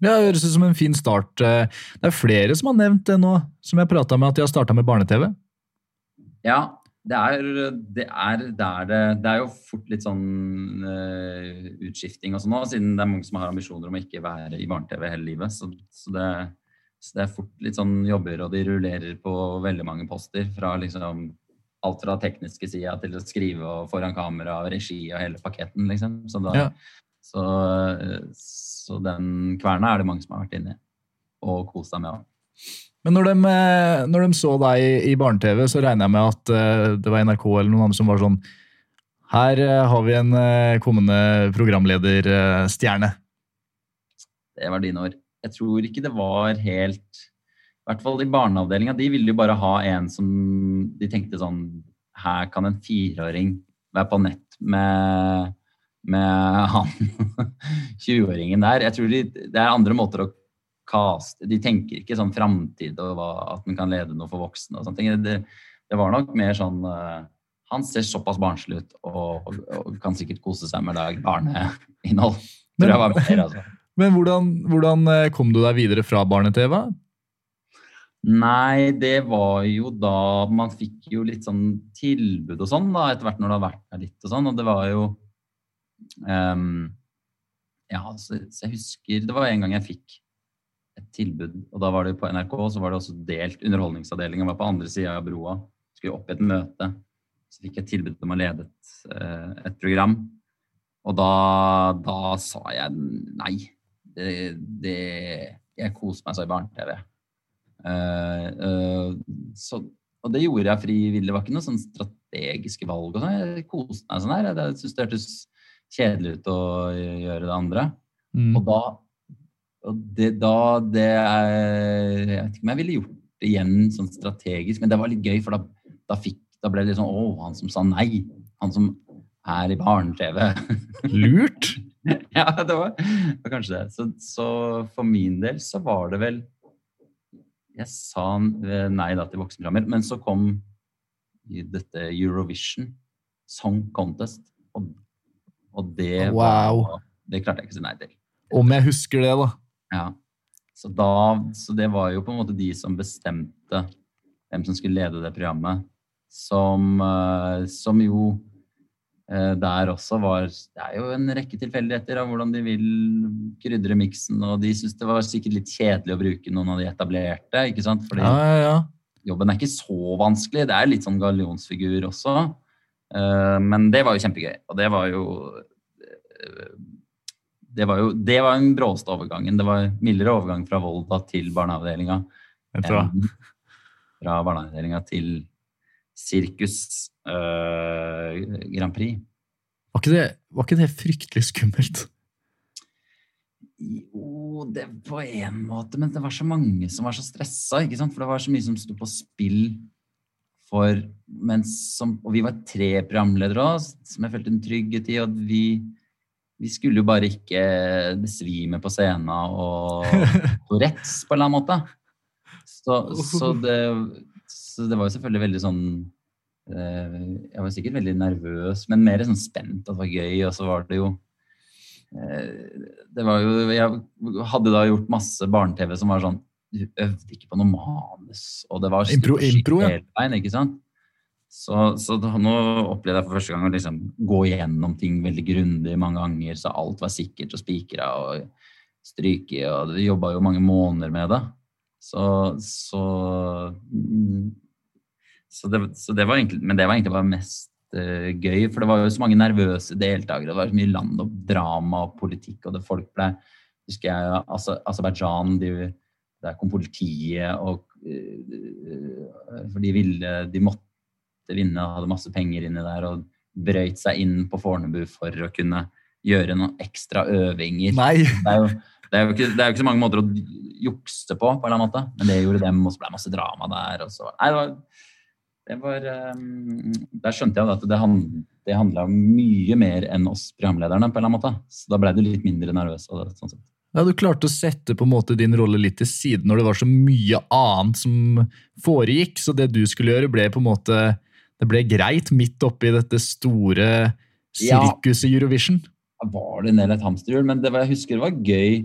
Ja, det høres ut som en fin start. Det er flere som har nevnt det nå, som jeg prata med, at de har starta med barne-TV. Ja, det er det, er, det, er det, det er jo fort litt sånn uh, utskifting og sånn nå, siden det er mange som har ambisjoner om å ikke være i barne-TV hele livet. Så, så det, Så det er fort litt sånn jobber, og de rullerer på veldig mange poster. Fra liksom alt fra tekniske sida til å skrive og foran kamera og regi og hele paketten, liksom. Så, da, Ja. så, så den kverna er det mange som har vært inni og kost seg med. Men når de, eh, når de så deg i- barne-TV, så regner jeg med at eh, det var NRK eller noen andre som var sånn Her eh, har vi en kommende programlederstjerne. Det var dine ord. Jeg tror ikke det var helt I hvert fall i barneavdelinga. De ville jo bare ha en som de tenkte sånn Her kan en fireåring være på nett med, med han 20-åringen der. Jeg tror de, det er andre måter å kaste De tenker ikke sånn framtid og hva, at den kan lede noe for voksne og sånne ting. Det, det var nok mer sånn eh, Han ser såpass barnslig ut og, og, og kan sikkert kose seg med å barneinnhold. Tror jeg var mer, altså. Men hvordan, hvordan eh, kom du deg videre fra barne-TV? Nei, det var jo da Man fikk jo litt sånn tilbud og sånn da, etter hvert når det har vært der litt og sånn. Og det var jo um, Ja, så, så jeg husker Det var en gang jeg fikk et tilbud, og da var det på NRK, så var det også delt. Underholdningsavdelingen var på andre sida av broa. Skulle opp i et møte. Så fikk jeg tilbud om å lede et, eh, et program. Og da, da sa jeg nei. Det, det Jeg koser meg så i barne-TV. Eh, eh, så, og det gjorde jeg frivillig. Det var ikke noe sånn strategiske valg. og sånn. Jeg koste meg sånn her. Jeg syntes det hørtes kjedelig ut å gjøre det andre. Mm. Og da og det, da det er, Jeg vet ikke om jeg ville gjort det igjen sånn strategisk, men det var litt gøy, for da, da, fikk, da ble det litt sånn Å, han som sa nei. Han som er i barne-TV. Lurt! ja, det var, det var kanskje det. Så, så for min del så var det vel Jeg sa nei da til voksenprogrammer, men så kom dette Eurovision Song Contest, og, og det Wow. var, Det klarte jeg ikke å si nei til. Om jeg husker det, da. Ja. Så, da, så det var jo på en måte de som bestemte hvem som skulle lede det programmet, som, eh, som jo eh, der også var Det er jo en rekke tilfeldigheter av hvordan de vil krydre miksen, og de syntes det var sikkert litt kjedelig å bruke noen av de etablerte, ikke sant? Fordi Ja, ja, ja. jobben er ikke så vanskelig. Det er litt sånn gallionsfigur også. Eh, men det var jo kjempegøy. Og det var jo eh, det var jo det var den bråeste overgangen. Det var mildere overgang fra Volda til barneavdelinga fra barneavdelinga til Sirkus uh, Grand Prix. Var ikke, det, var ikke det fryktelig skummelt? Jo, det på en måte, men det var så mange som var så stressa, ikke sant? For det var så mye som sto på spill for som, Og vi var tre programledere òg, som jeg følte en trygghet i. Og vi, vi skulle jo bare ikke besvime på scenen og Tourettes på en eller annen måte. Så, så, det, så det var jo selvfølgelig veldig sånn eh, Jeg var sikkert veldig nervøs, men mer sånn spent at det var gøy. Og så var det jo eh, det var jo, Jeg hadde da gjort masse barne-TV som var sånn Du øvde ikke på noe manus, og det var Impro- impro, ja. veien, ikke sant? Så, så da, nå opplevde jeg for første gang å liksom gå igjennom ting veldig grundig mange ganger, så alt var sikkert og spikra og stryket, og vi jobba jo mange måneder med det. Så, så, mm, så, det, så det var egentlig Men det var egentlig bare mest eh, gøy, for det var jo så mange nervøse deltakere. Det var så mye land og drama og politikk, og det folk ble Husker jeg altså, Aserbajdsjan, de, der kom politiet og eh, For de ville De måtte vinne, hadde masse penger inni der og brøyt seg inn på Fornebu for å kunne gjøre noen ekstra øvinger. Nei! Det er jo, det er jo, ikke, det er jo ikke så mange måter å jukse på, på en eller annen måte. Men det gjorde dem, og så ble det masse drama der. Og så. Nei, det var, det var um, Der skjønte jeg at det, hand, det handla om mye mer enn oss programlederne, på en eller annen måte. Så da ble du litt mindre nervøs. Og det, sånn sett. Ja, Du klarte å sette på en måte din rolle litt til side når det var så mye annet som foregikk. Så det du skulle gjøre, ble på en måte Det ble greit midt oppi dette store Ja. sirkuset Eurovision. Da var det ned et hamsterhjul, men det var, jeg husker det var gøy.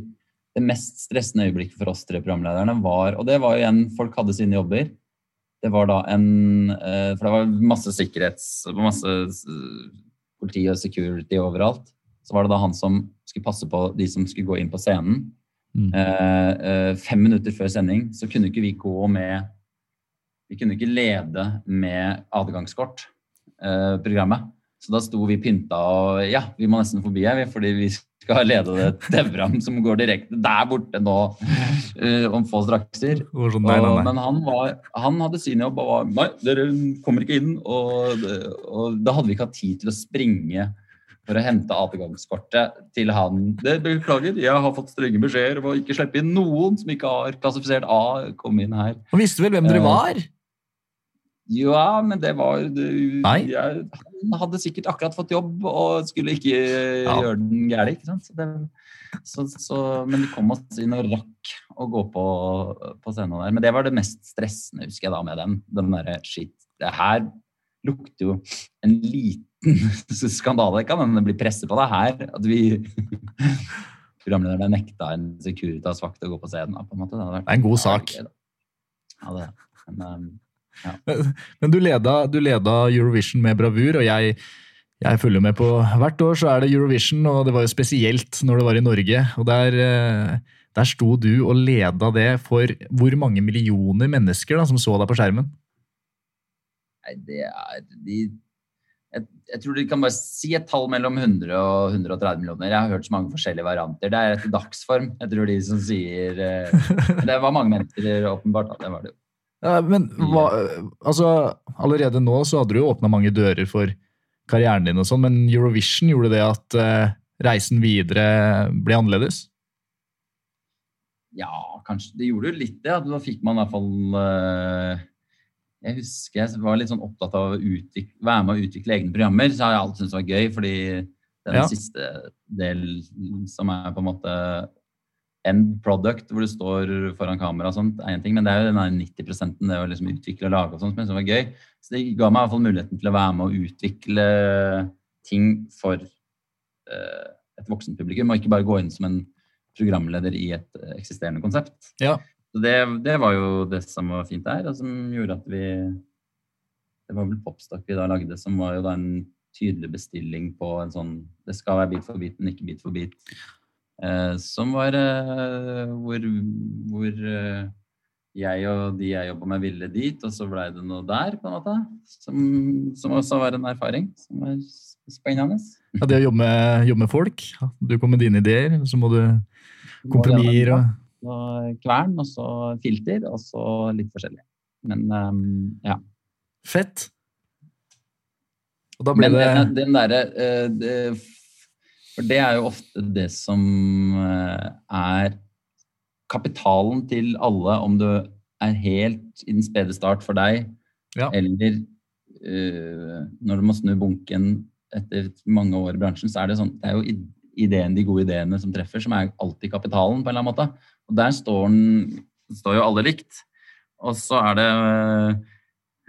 Det mest stressende øyeblikket for oss tre programlederne var Og det var jo igjen folk hadde sine jobber. Det var da en eh, For det var masse sikkerhets... Masse eh, politi og security overalt. Så var det da han som skulle passe på de som skulle gå inn på scenen. Mm. Eh, fem minutter før sending så kunne ikke vi gå med Vi kunne ikke lede med adgangskort, programmet. Så da sto vi pynta og ja, vi må nesten forbi her, fordi vi skal lede det TV-program som går direkte der borte nå uh, om få strakser. Sånn, nei, nei, Og, nei. men han, var, han hadde sin jobb og var Nei, dere kommer ikke inn. Og, og da hadde vi ikke hatt tid til å springe for å hente adgangskortet til han. Det Beklager, jeg har fått strenge beskjeder om å ikke slippe inn noen som ikke har klassifisert A. Kom inn her. Han visste vel hvem dere var? var? Ja, men det var det, Nei. Jeg, Han hadde sikkert akkurat fått jobb og skulle ikke gjøre den gæren. ikke sant? Så det, så, så, men vi kom oss inn og rakk å gå på, på scenen der. Men det var det mest stressende, husker jeg da, med den. Den derre shit, det her lukter jo en liten skandale. Ikke kan hende det blir presset på det her. At vi Programlederen ble nekta en Securitas-vakt å gå på scenen. På en måte. Det, Det er en god sak. Ja, det, men, um, Men du leda, du leda Eurovision med bravur, og jeg, jeg følger med på Hvert år så er det Eurovision, og det var jo spesielt når det var i Norge. Og der, eh, der sto du og leda det for hvor mange millioner mennesker da, som så deg på skjermen? Nei, det er de jeg, jeg tror de kan bare si et tall mellom 100 og 130 millioner. Jeg har hørt så mange forskjellige varianter. Det er etter dagsform. Jeg tror de som sier eh, Det var mange mennesker, åpenbart. Det var det. jo. Men hva, altså, allerede nå så hadde du jo åpna mange dører for karrieren din, og sånn, men Eurovision gjorde det at uh, reisen videre ble annerledes? Ja, kanskje det gjorde jo litt det. Da fikk man i hvert fall uh, Jeg husker jeg var litt sånn opptatt av å utvikle, være med å utvikle egne programmer. Så har jeg alltid syntes det var gøy, fordi den Ja. siste del som er på en måte end product, hvor du står foran kamera og sånt, er en ting, men det er jo den der 90 det å liksom utvikle og lage og sånt, som var gøy. Så det ga meg i hvert fall muligheten til å være med og utvikle ting for eh, et voksent publikum, og ikke bare gå inn som en programleder i et eksisterende konsept. Ja. Så det, det var jo det som var fint der, og som gjorde at vi Det var vel Popstock vi da lagde, som var jo da en tydelig bestilling på en sånn Det skal være bit for bit, men ikke bit for bit. Eh, som var eh, hvor, hvor eh, jeg og de jeg jobba med, ville dit, og så blei det noe der, på en måte. Som, som også var en erfaring som var spennende. Ja, det å jobbe med, jobbe med folk. Du kommer med dine ideer, så må du kompromisser og kvern, og så filter, og så litt forskjellig. Men um, ja. Fett. Og da ble Men det den, den derre For det er jo ofte det som eh, er kapitalen til alle, om du er helt i den spede start for deg, Ja. eller uh, når du må snu bunken etter mange år i bransjen, så er det sånn Det er jo ideen, de gode ideene som treffer, som er alltid kapitalen, på en eller annen måte. Og der står, den, står jo alle likt. Og så er det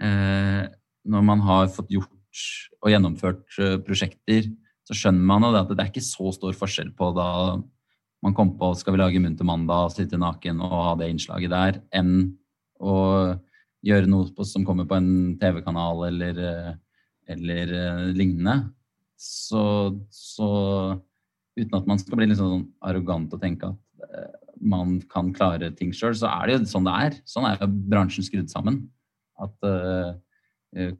uh, Når man har fått gjort og gjennomført prosjekter, så skjønner man jo det at det er ikke så stor forskjell på da man kom på skal vi lage Munter mandag, sitte naken og ha det innslaget der, enn å gjøre noe på, som kommer på en TV-kanal eller, eh, eller eh, lignende. Så, så uten at man skal bli litt sånn arrogant og tenke at eh, man kan klare ting sjøl, så er det jo sånn det er. Sånn er jo bransjen skrudd sammen. At eh,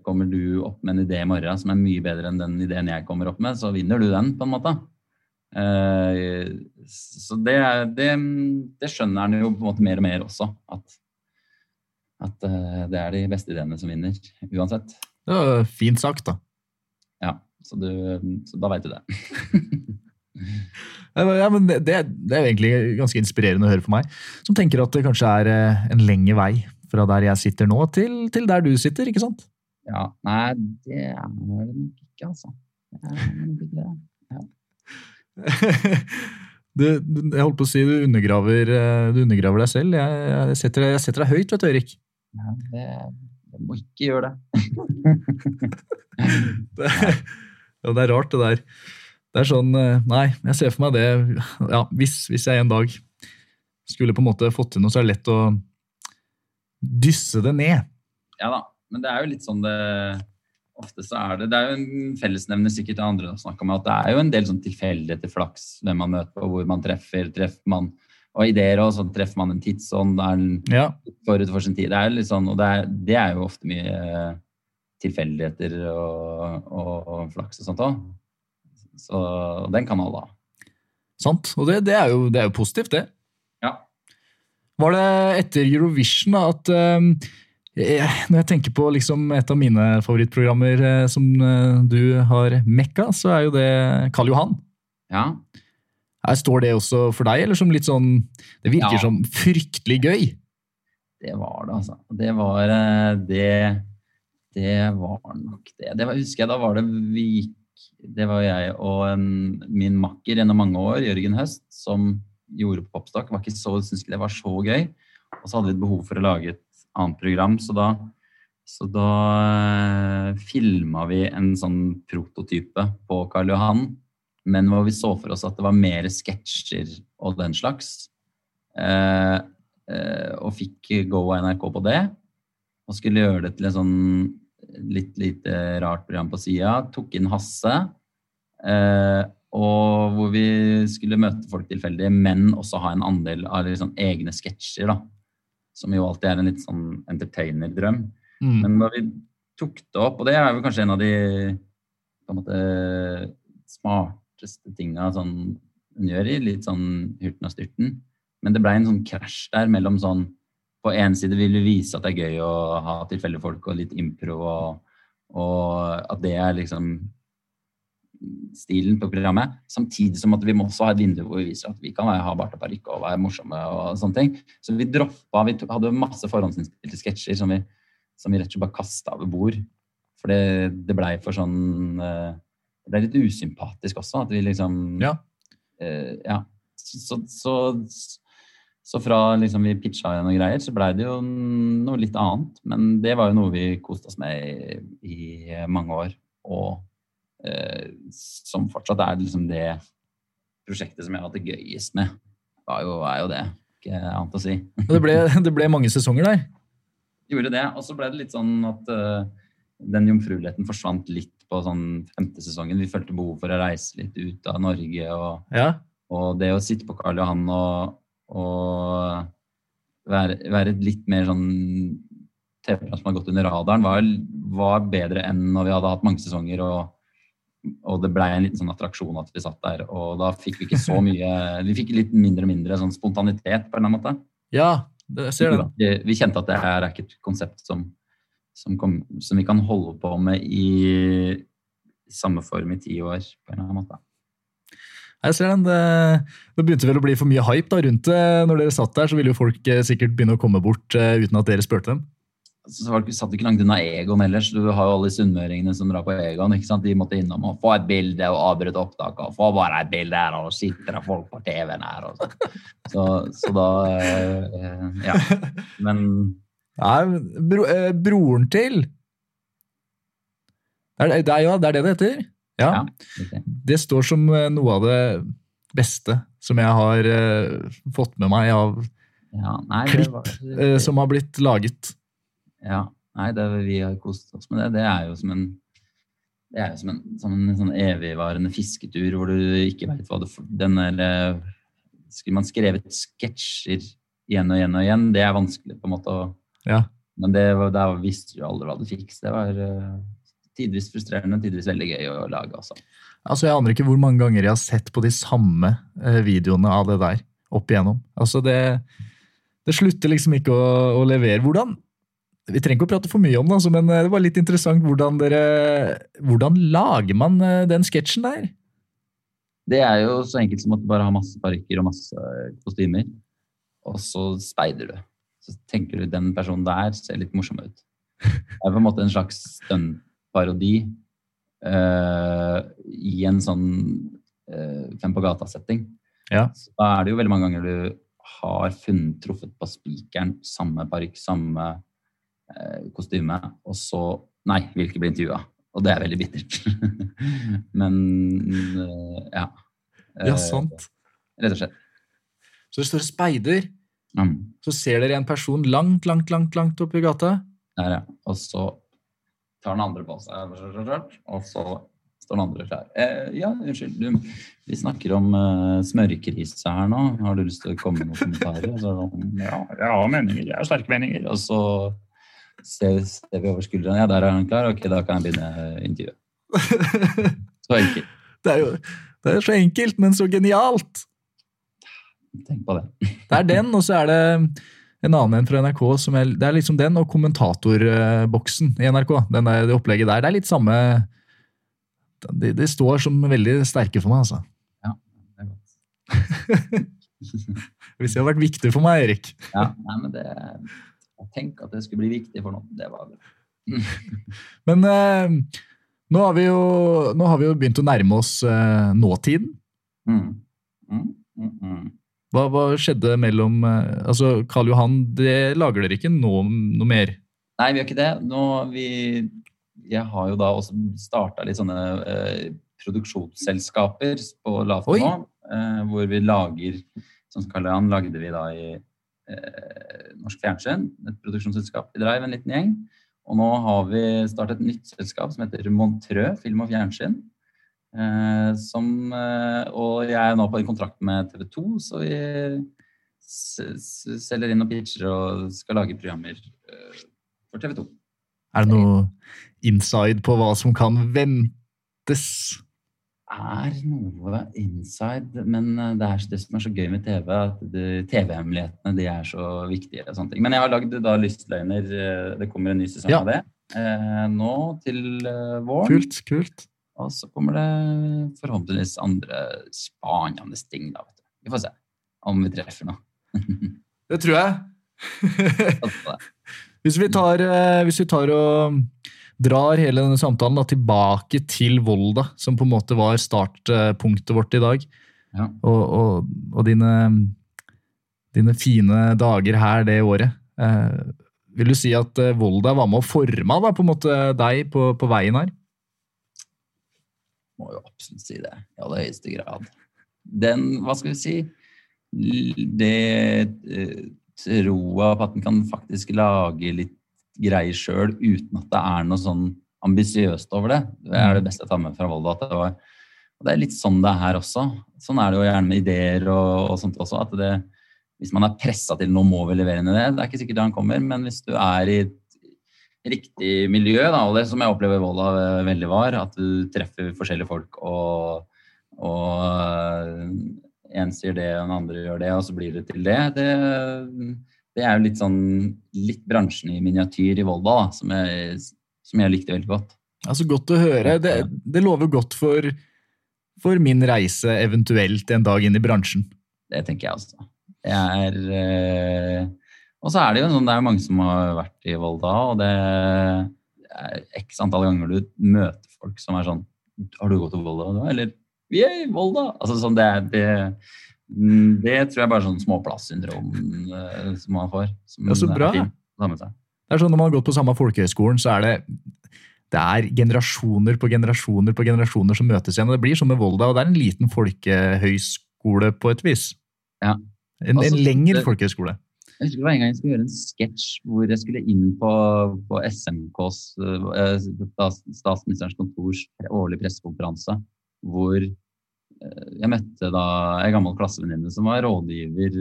kommer du opp med en idé i morgen som er mye bedre enn den ideen jeg kommer opp med, så vinner du den, på en måte. Eh, så det, det, det skjønner han jo på en måte mer og mer også. At, at eh, det er de beste ideene som vinner, uansett. Det var fint sagt, da. Ja, så, du, så da veit du det. Ja, men det, det er egentlig ganske inspirerende å høre for meg, som tenker at det kanskje er eh, en lenge vei fra der jeg sitter nå, til, til der du sitter, ikke sant? Ja, nei, det er det nok ikke, altså. Det er det. Du, du, jeg holdt på å si du undergraver, eh, du undergraver deg selv. Jeg, jeg, setter, jeg setter deg høyt, vet du, Erik. Ja, det, det må ikke gjøre det. Det, ja, det er rart, det der. Det er sånn eh, Nei, jeg ser for meg det ja, hvis, hvis jeg en dag skulle på en måte fått til noe, så er det lett å dysse det ned. Ja da, men det er jo litt sånn det Ofte så er det Det er jo en fellesnevner sikkert andre har snakka om at det er jo en del sånn tilfeldigheter, flaks, hvem man møter på, hvor man treffer. Treffer man og ideer, også, treffer man en tidsånd. Er den Ja. forut for sin tid. Det er litt sånn, og det er, det er jo ofte mye eh, tilfeldigheter og, og, og flaks og sånt òg. Så den kan alle ha. Sant. Og det, det, er jo, det er jo positivt, det. Ja. Var det etter Eurovision da, at eh, Når jeg tenker på liksom et av mine favorittprogrammer eh, som eh, du har mekka, så er jo det Karl Johan. ja. Her står det også for deg, eller som litt sånn Det virker Ja. som fryktelig gøy. Det var det, altså. Det var eh, det Det var nok det. Det var, husker jeg, da var det vi gikk Det var jeg og en, min makker gjennom mange år, Jørgen Høst, som gjorde Popstock. Var ikke så, syntes ikke det var så gøy. Og så hadde vi et behov for å lage et annet program, så da så da eh, filma vi en sånn prototype på Karl Johan, men hvor vi så for oss at det var mer sketsjer og den slags. Eh, eh, og fikk go av NRK på det. Og skulle gjøre det til en sånn litt lite rart program på sida. Tok inn Hasse. Eh, og hvor vi skulle møte folk tilfeldig, men også ha en andel av sånn egne sketsjer. da. Som jo alltid er en litt sånn entertainer-drøm. Mm. Men da vi tok det opp, og det er vel kanskje en av de på en måte, smarteste tinga sånn, hun gjør i litt sånn hurten og styrten. Men det blei en sånn krasj der mellom sånn På én side vil vi vise at det er gøy å ha tilfeldige folk og litt impro, og, og at det er liksom stilen på programmet. Samtidig som at vi må også ha et vindu hvor vi viser at vi kan ha bart og parykk og være morsomme. og sånne ting. Så vi droppa Vi hadde masse forhåndsinnspilte sketsjer som vi, som vi rett og slett bare kasta over bord. For det, det blei for sånn eh, Det ble litt usympatisk også. At vi liksom Ja. Uh, ja. Så, så, så fra liksom vi pitcha noen greier, så blei det jo noe litt annet. Men det var jo noe vi koste oss med i, i mange år. Og som fortsatt er liksom det prosjektet som jeg har hatt det gøyest med. Var jo, er jo det. Ikke annet å si. Det ble, det ble mange sesonger der. Gjorde det. Og så ble det litt sånn at eh, den jomfrueligheten forsvant litt på sånn femte sesongen. Vi følte behov for å reise litt ut av Norge. Og, Ja. og det å sitte på Karl Johan og, og være, være litt mer sånn TV-program som har gått under radaren, var, var bedre enn når vi hadde hatt mange sesonger. og og det blei en liten sånn attraksjon at vi satt der. Og da fikk vi ikke så mye Vi fikk litt mindre og mindre sånn spontanitet, på en eller annen måte. ja, det, jeg ser det. da. Vi, vi kjente at det her er ikke et konsept som, som, kom, som vi kan holde på med i samme form i ti år, på en eller annen måte. Jeg ser den. Det, det begynte vel å bli for mye hype da, rundt det. Når dere satt der, så ville jo folk eh, sikkert begynne å komme bort eh, uten at dere spurte dem. Så var det, satt ikke langt unna Egon ellers. Du har jo alle sunnmøringene som drar på Egon. ikke sant? De måtte innom og få et bilde og avbryte opptaket. og Få bare et bilde her, og sitter det folk på TV-en her. Og sånn. så, så da eh, Ja. Men Nei, bro, eh, broren til det er, det er, Ja, det er det det heter. Ja. Ja. okay. Det står som eh, noe av det beste som jeg har eh, fått med meg av ja, nei, det Klipp, var- eh, som har blitt laget. Ja, nei, det, vi har kost oss med det. Det er jo som en det er jo som en, som en sånn evigvarende fisketur hvor du ikke veit hva du får den eller Skulle man skrevet sketsjer igjen og igjen og igjen, det er vanskelig på en måte å Ja. Men det, der visste du aldri hva du fikk. Så det var eh, tidvis frustrerende, tidvis veldig gøy å lage også. Altså, Jeg aner ikke hvor mange ganger jeg har sett på de samme eh, videoene av det der opp igjennom. Altså, det, det slutter liksom ikke å, å levere. Hvordan Vi trenger ikke å prate for mye om det, altså, men eh, det var litt interessant hvordan dere Hvordan lager man eh, den sketsjen der? Det er jo så enkelt som at du bare har masse parykker og masse kostymer, og så speider du. Så tenker du den personen der ser litt morsom ut. Det er på en måte en slags stuntparodi uh, i en sånn uh, Fem på gata-setting. Ja. Så Da er det jo veldig mange ganger du har funnet, truffet på spikeren, samme parykk, samme eh, kostyme, og så Nei, vil ikke bli intervjua. Og det er veldig bittert. Men eh, ja. Ja, Eh, sant. Rett og slett. Så det står speider, Mm. så ser dere en person langt, langt, langt langt oppi gata. Der, ja. Og så tar den andre på seg, og så står den andre klar. Eh, ja, unnskyld. Du, vi snakker om uh, smørkrise her nå. Har du lyst til å komme med noen kommentarer? Så, ja, jeg har meninger. Jeg har sterke meninger. Og så ser, ser vi over skuldrene. Ja, der er han klar. Ok, da kan jeg begynne intervjuet. Så enkelt. Det er jo det er så enkelt, men så genialt! Tenk på det. Det er den, og så er det en annen en fra NRK. som er, Det er liksom den og kommentatorboksen i NRK. Den der, det opplegget der. Det er litt samme de, de står som veldig sterke for meg, altså. Ja, det er godt. Hvis det har vært viktig for meg, Erik. Ja, nei, men det Tenker at det skulle bli viktig for noen. Det var. Men eh, nå, har vi jo, nå har vi jo begynt å nærme oss eh, nåtiden. Mm. Mm, mm, mm. Hva, hva skjedde mellom eh, Altså, Karl Johan, det lager dere ikke nå noe mer? Nei, vi gjør ikke det. Nå, vi, jeg har jo da også starta litt sånne eh, produksjonsselskaper på lavt nivå. Eh, hvor vi lager Som Karl Johan lagde vi da i Norsk Fjernsyn. Et produksjonsselskap vi dreiv en liten gjeng. Og nå har vi startet et nytt selskap som heter Montreux Film og Fjernsyn. Eh, som, eh, og jeg er nå på en kontrakt med TV 2, så vi selger inn og pitcher og skal lage programmer eh, for TV 2. Er det noe inside på hva som kan ventes? Er noe inside, men eh, det er det som er så gøy med TV, at TV-hemmelighetene de er så viktige. og sånne ting. Men jeg har lagd da Lystløgner. eh, Det kommer en ny sesong Ja. av det eh, nå til eh, våren. Kult, kult. Og så kommer det forhåpentligvis andre spennende ting. da, vet du. Vi får se om vi treffer noe. Det tror jeg. Hvis vi tar, hvis vi tar og drar hele denne samtalen da, tilbake til Volda, som på en måte var startpunktet vårt i dag, Ja. og, og, og dine, dine fine dager her det året, eh, vil du si at eh, Volda var med og forma da, på en måte deg på, på veien her? Må jo absolutt si det, i aller høyeste grad. Den, hva skal vi si Det eh, troa på at en kan faktisk lage litt greier sjøl uten at det er noe sånn ambisiøst over det. Det er det beste jeg tar med fra Volda. at det var og det er litt sånn det er her også. Sånn er det jo gjerne med ideer og, og sånt også. at det, Hvis man er pressa til nå må vi levere inn det, det er ikke sikkert han kommer, men hvis du er i et riktig miljø, da, og det som jeg opplever Volda eh, veldig var, at du treffer forskjellige folk og, og eh, en sier det, og den andre gjør det, og så blir det til det. Det, det er jo litt sånn litt bransjen i miniatyr i Volda, da, som jeg, som jeg likte veldig godt. Altså, Godt å høre. Det, det lover godt for, for min reise eventuelt en dag inn i bransjen. Det tenker jeg også. Det er øh, Og så er det jo sånn, det er mange som har vært i Volda, og det er x antall ganger du møter folk som er sånn Har du gått til Volda? da?» Eller Vi er i Volda! Altså sånn, det, er- det, det tror jeg bare er sånn småplassyndrom eh, som man får. Som Ja, så bra. er. Det er sånn Når man har gått på samme folkehøyskolen, så er det det er generasjoner på generasjoner på generasjoner som møtes igjen. og Det blir som med Volda, og det er en liten folkehøyskole på et vis. Ja. En, Altså, en lengre det- folkehøyskole. Jeg husker det var en gang jeg skulle gjøre en sketsj hvor jeg skulle inn på, på SMKs, eh, statsministerens kontors årlige pressekonferanse, hvor eh, jeg møtte da en gammel klassevenninne som var rådgiver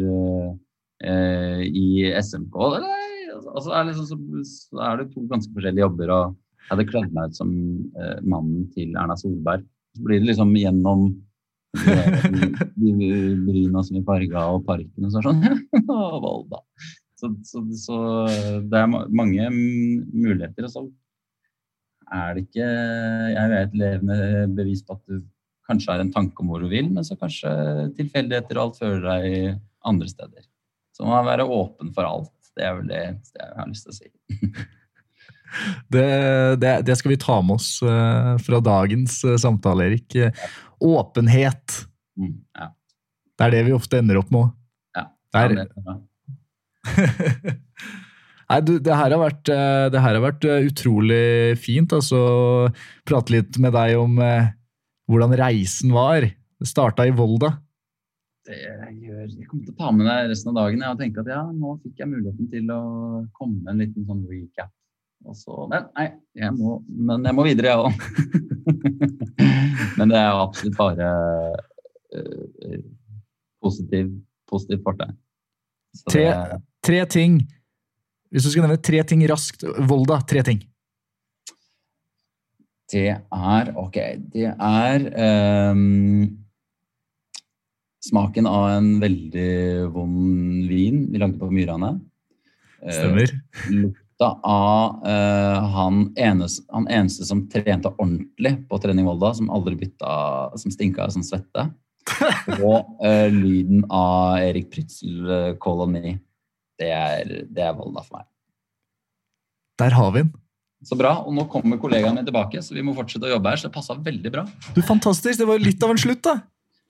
eh, i SMK. Og det- Og så er, liksom, så, så er det to ganske forskjellige jobber, og jeg hadde kledd meg ut som eh, mannen til Erna Solberg. Så blir det liksom gjennom de, de bryna som vi farga, og parken og så sånn Volda. Så, så, så det er mange muligheter. Og så er det ikke Jeg er et levende bevis på at du kanskje har en tanke om hvor du vil, men så kanskje tilfeldigheter og alt fører deg andre steder. Så man må være åpen for alt. Det er vel det jeg har lyst til å si. Det, det, det skal vi ta med oss eh, fra dagens eh, samtale, Erik. Åpenhet. Mm, ja. Det er det vi ofte ender opp med. Ja. Er- Ja, det er. Nei, du, det her har vært, eh, det her har vært utrolig fint. Altså, prate litt med deg om eh, hvordan reisen var. Det starta i Volda. det gjør Jeg kommer til å ta med deg resten av dagen og tenke at ja, nå fikk jeg muligheten til å komme med en liten sånn recap Og så, men nei, jeg må, men jeg må videre, jeg òg. men det er jo absolutt bare uh, positiv, positivt fortegn. Tre, tre ting. Hvis du skulle nevne tre ting raskt. Volda, tre ting. Det er Ok, det er um, smaken av en veldig vond vin vi lagde på Myrane. Stemmer. Stemmer. lukta av uh, han, eneste, han eneste som trente ordentlig på Trening Volda, som aldri bytta, som stinka som svette. Og uh, lyden av Erik Pritzel eh, koloni. Det er, det er Volda for meg. Der har vi den. Så bra. Og nå kommer kollegaene tilbake, så vi må fortsette å jobbe her. Så det passa veldig bra. Du, Fantastisk. Det var litt av en slutt, da.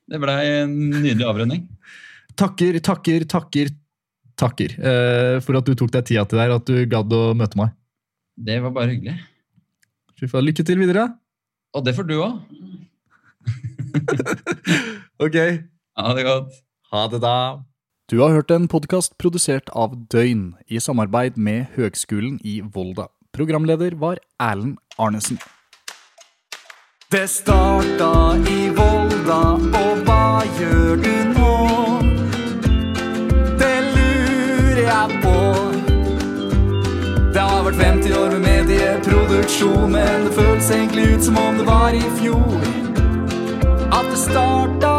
Det blei en nydelig avrunding. Takker, takker, takker, takker eh, for at du tok deg tida til det her, at du gadd å møte meg. Det var bare hyggelig. Lykke til videre. Og det får du òg. Ok. Ha det godt. Ha det, da. Du har hørt en podkast produsert av Døgn i samarbeid med Høgskolen i Volda. Programleder var Erlend Arnesen. Det starta i Volda, og hva gjør du nå? Det lurer jeg på. Det har vært 50 år med medieproduksjon, men det føles egentlig ut som om det var i fjor. At det starta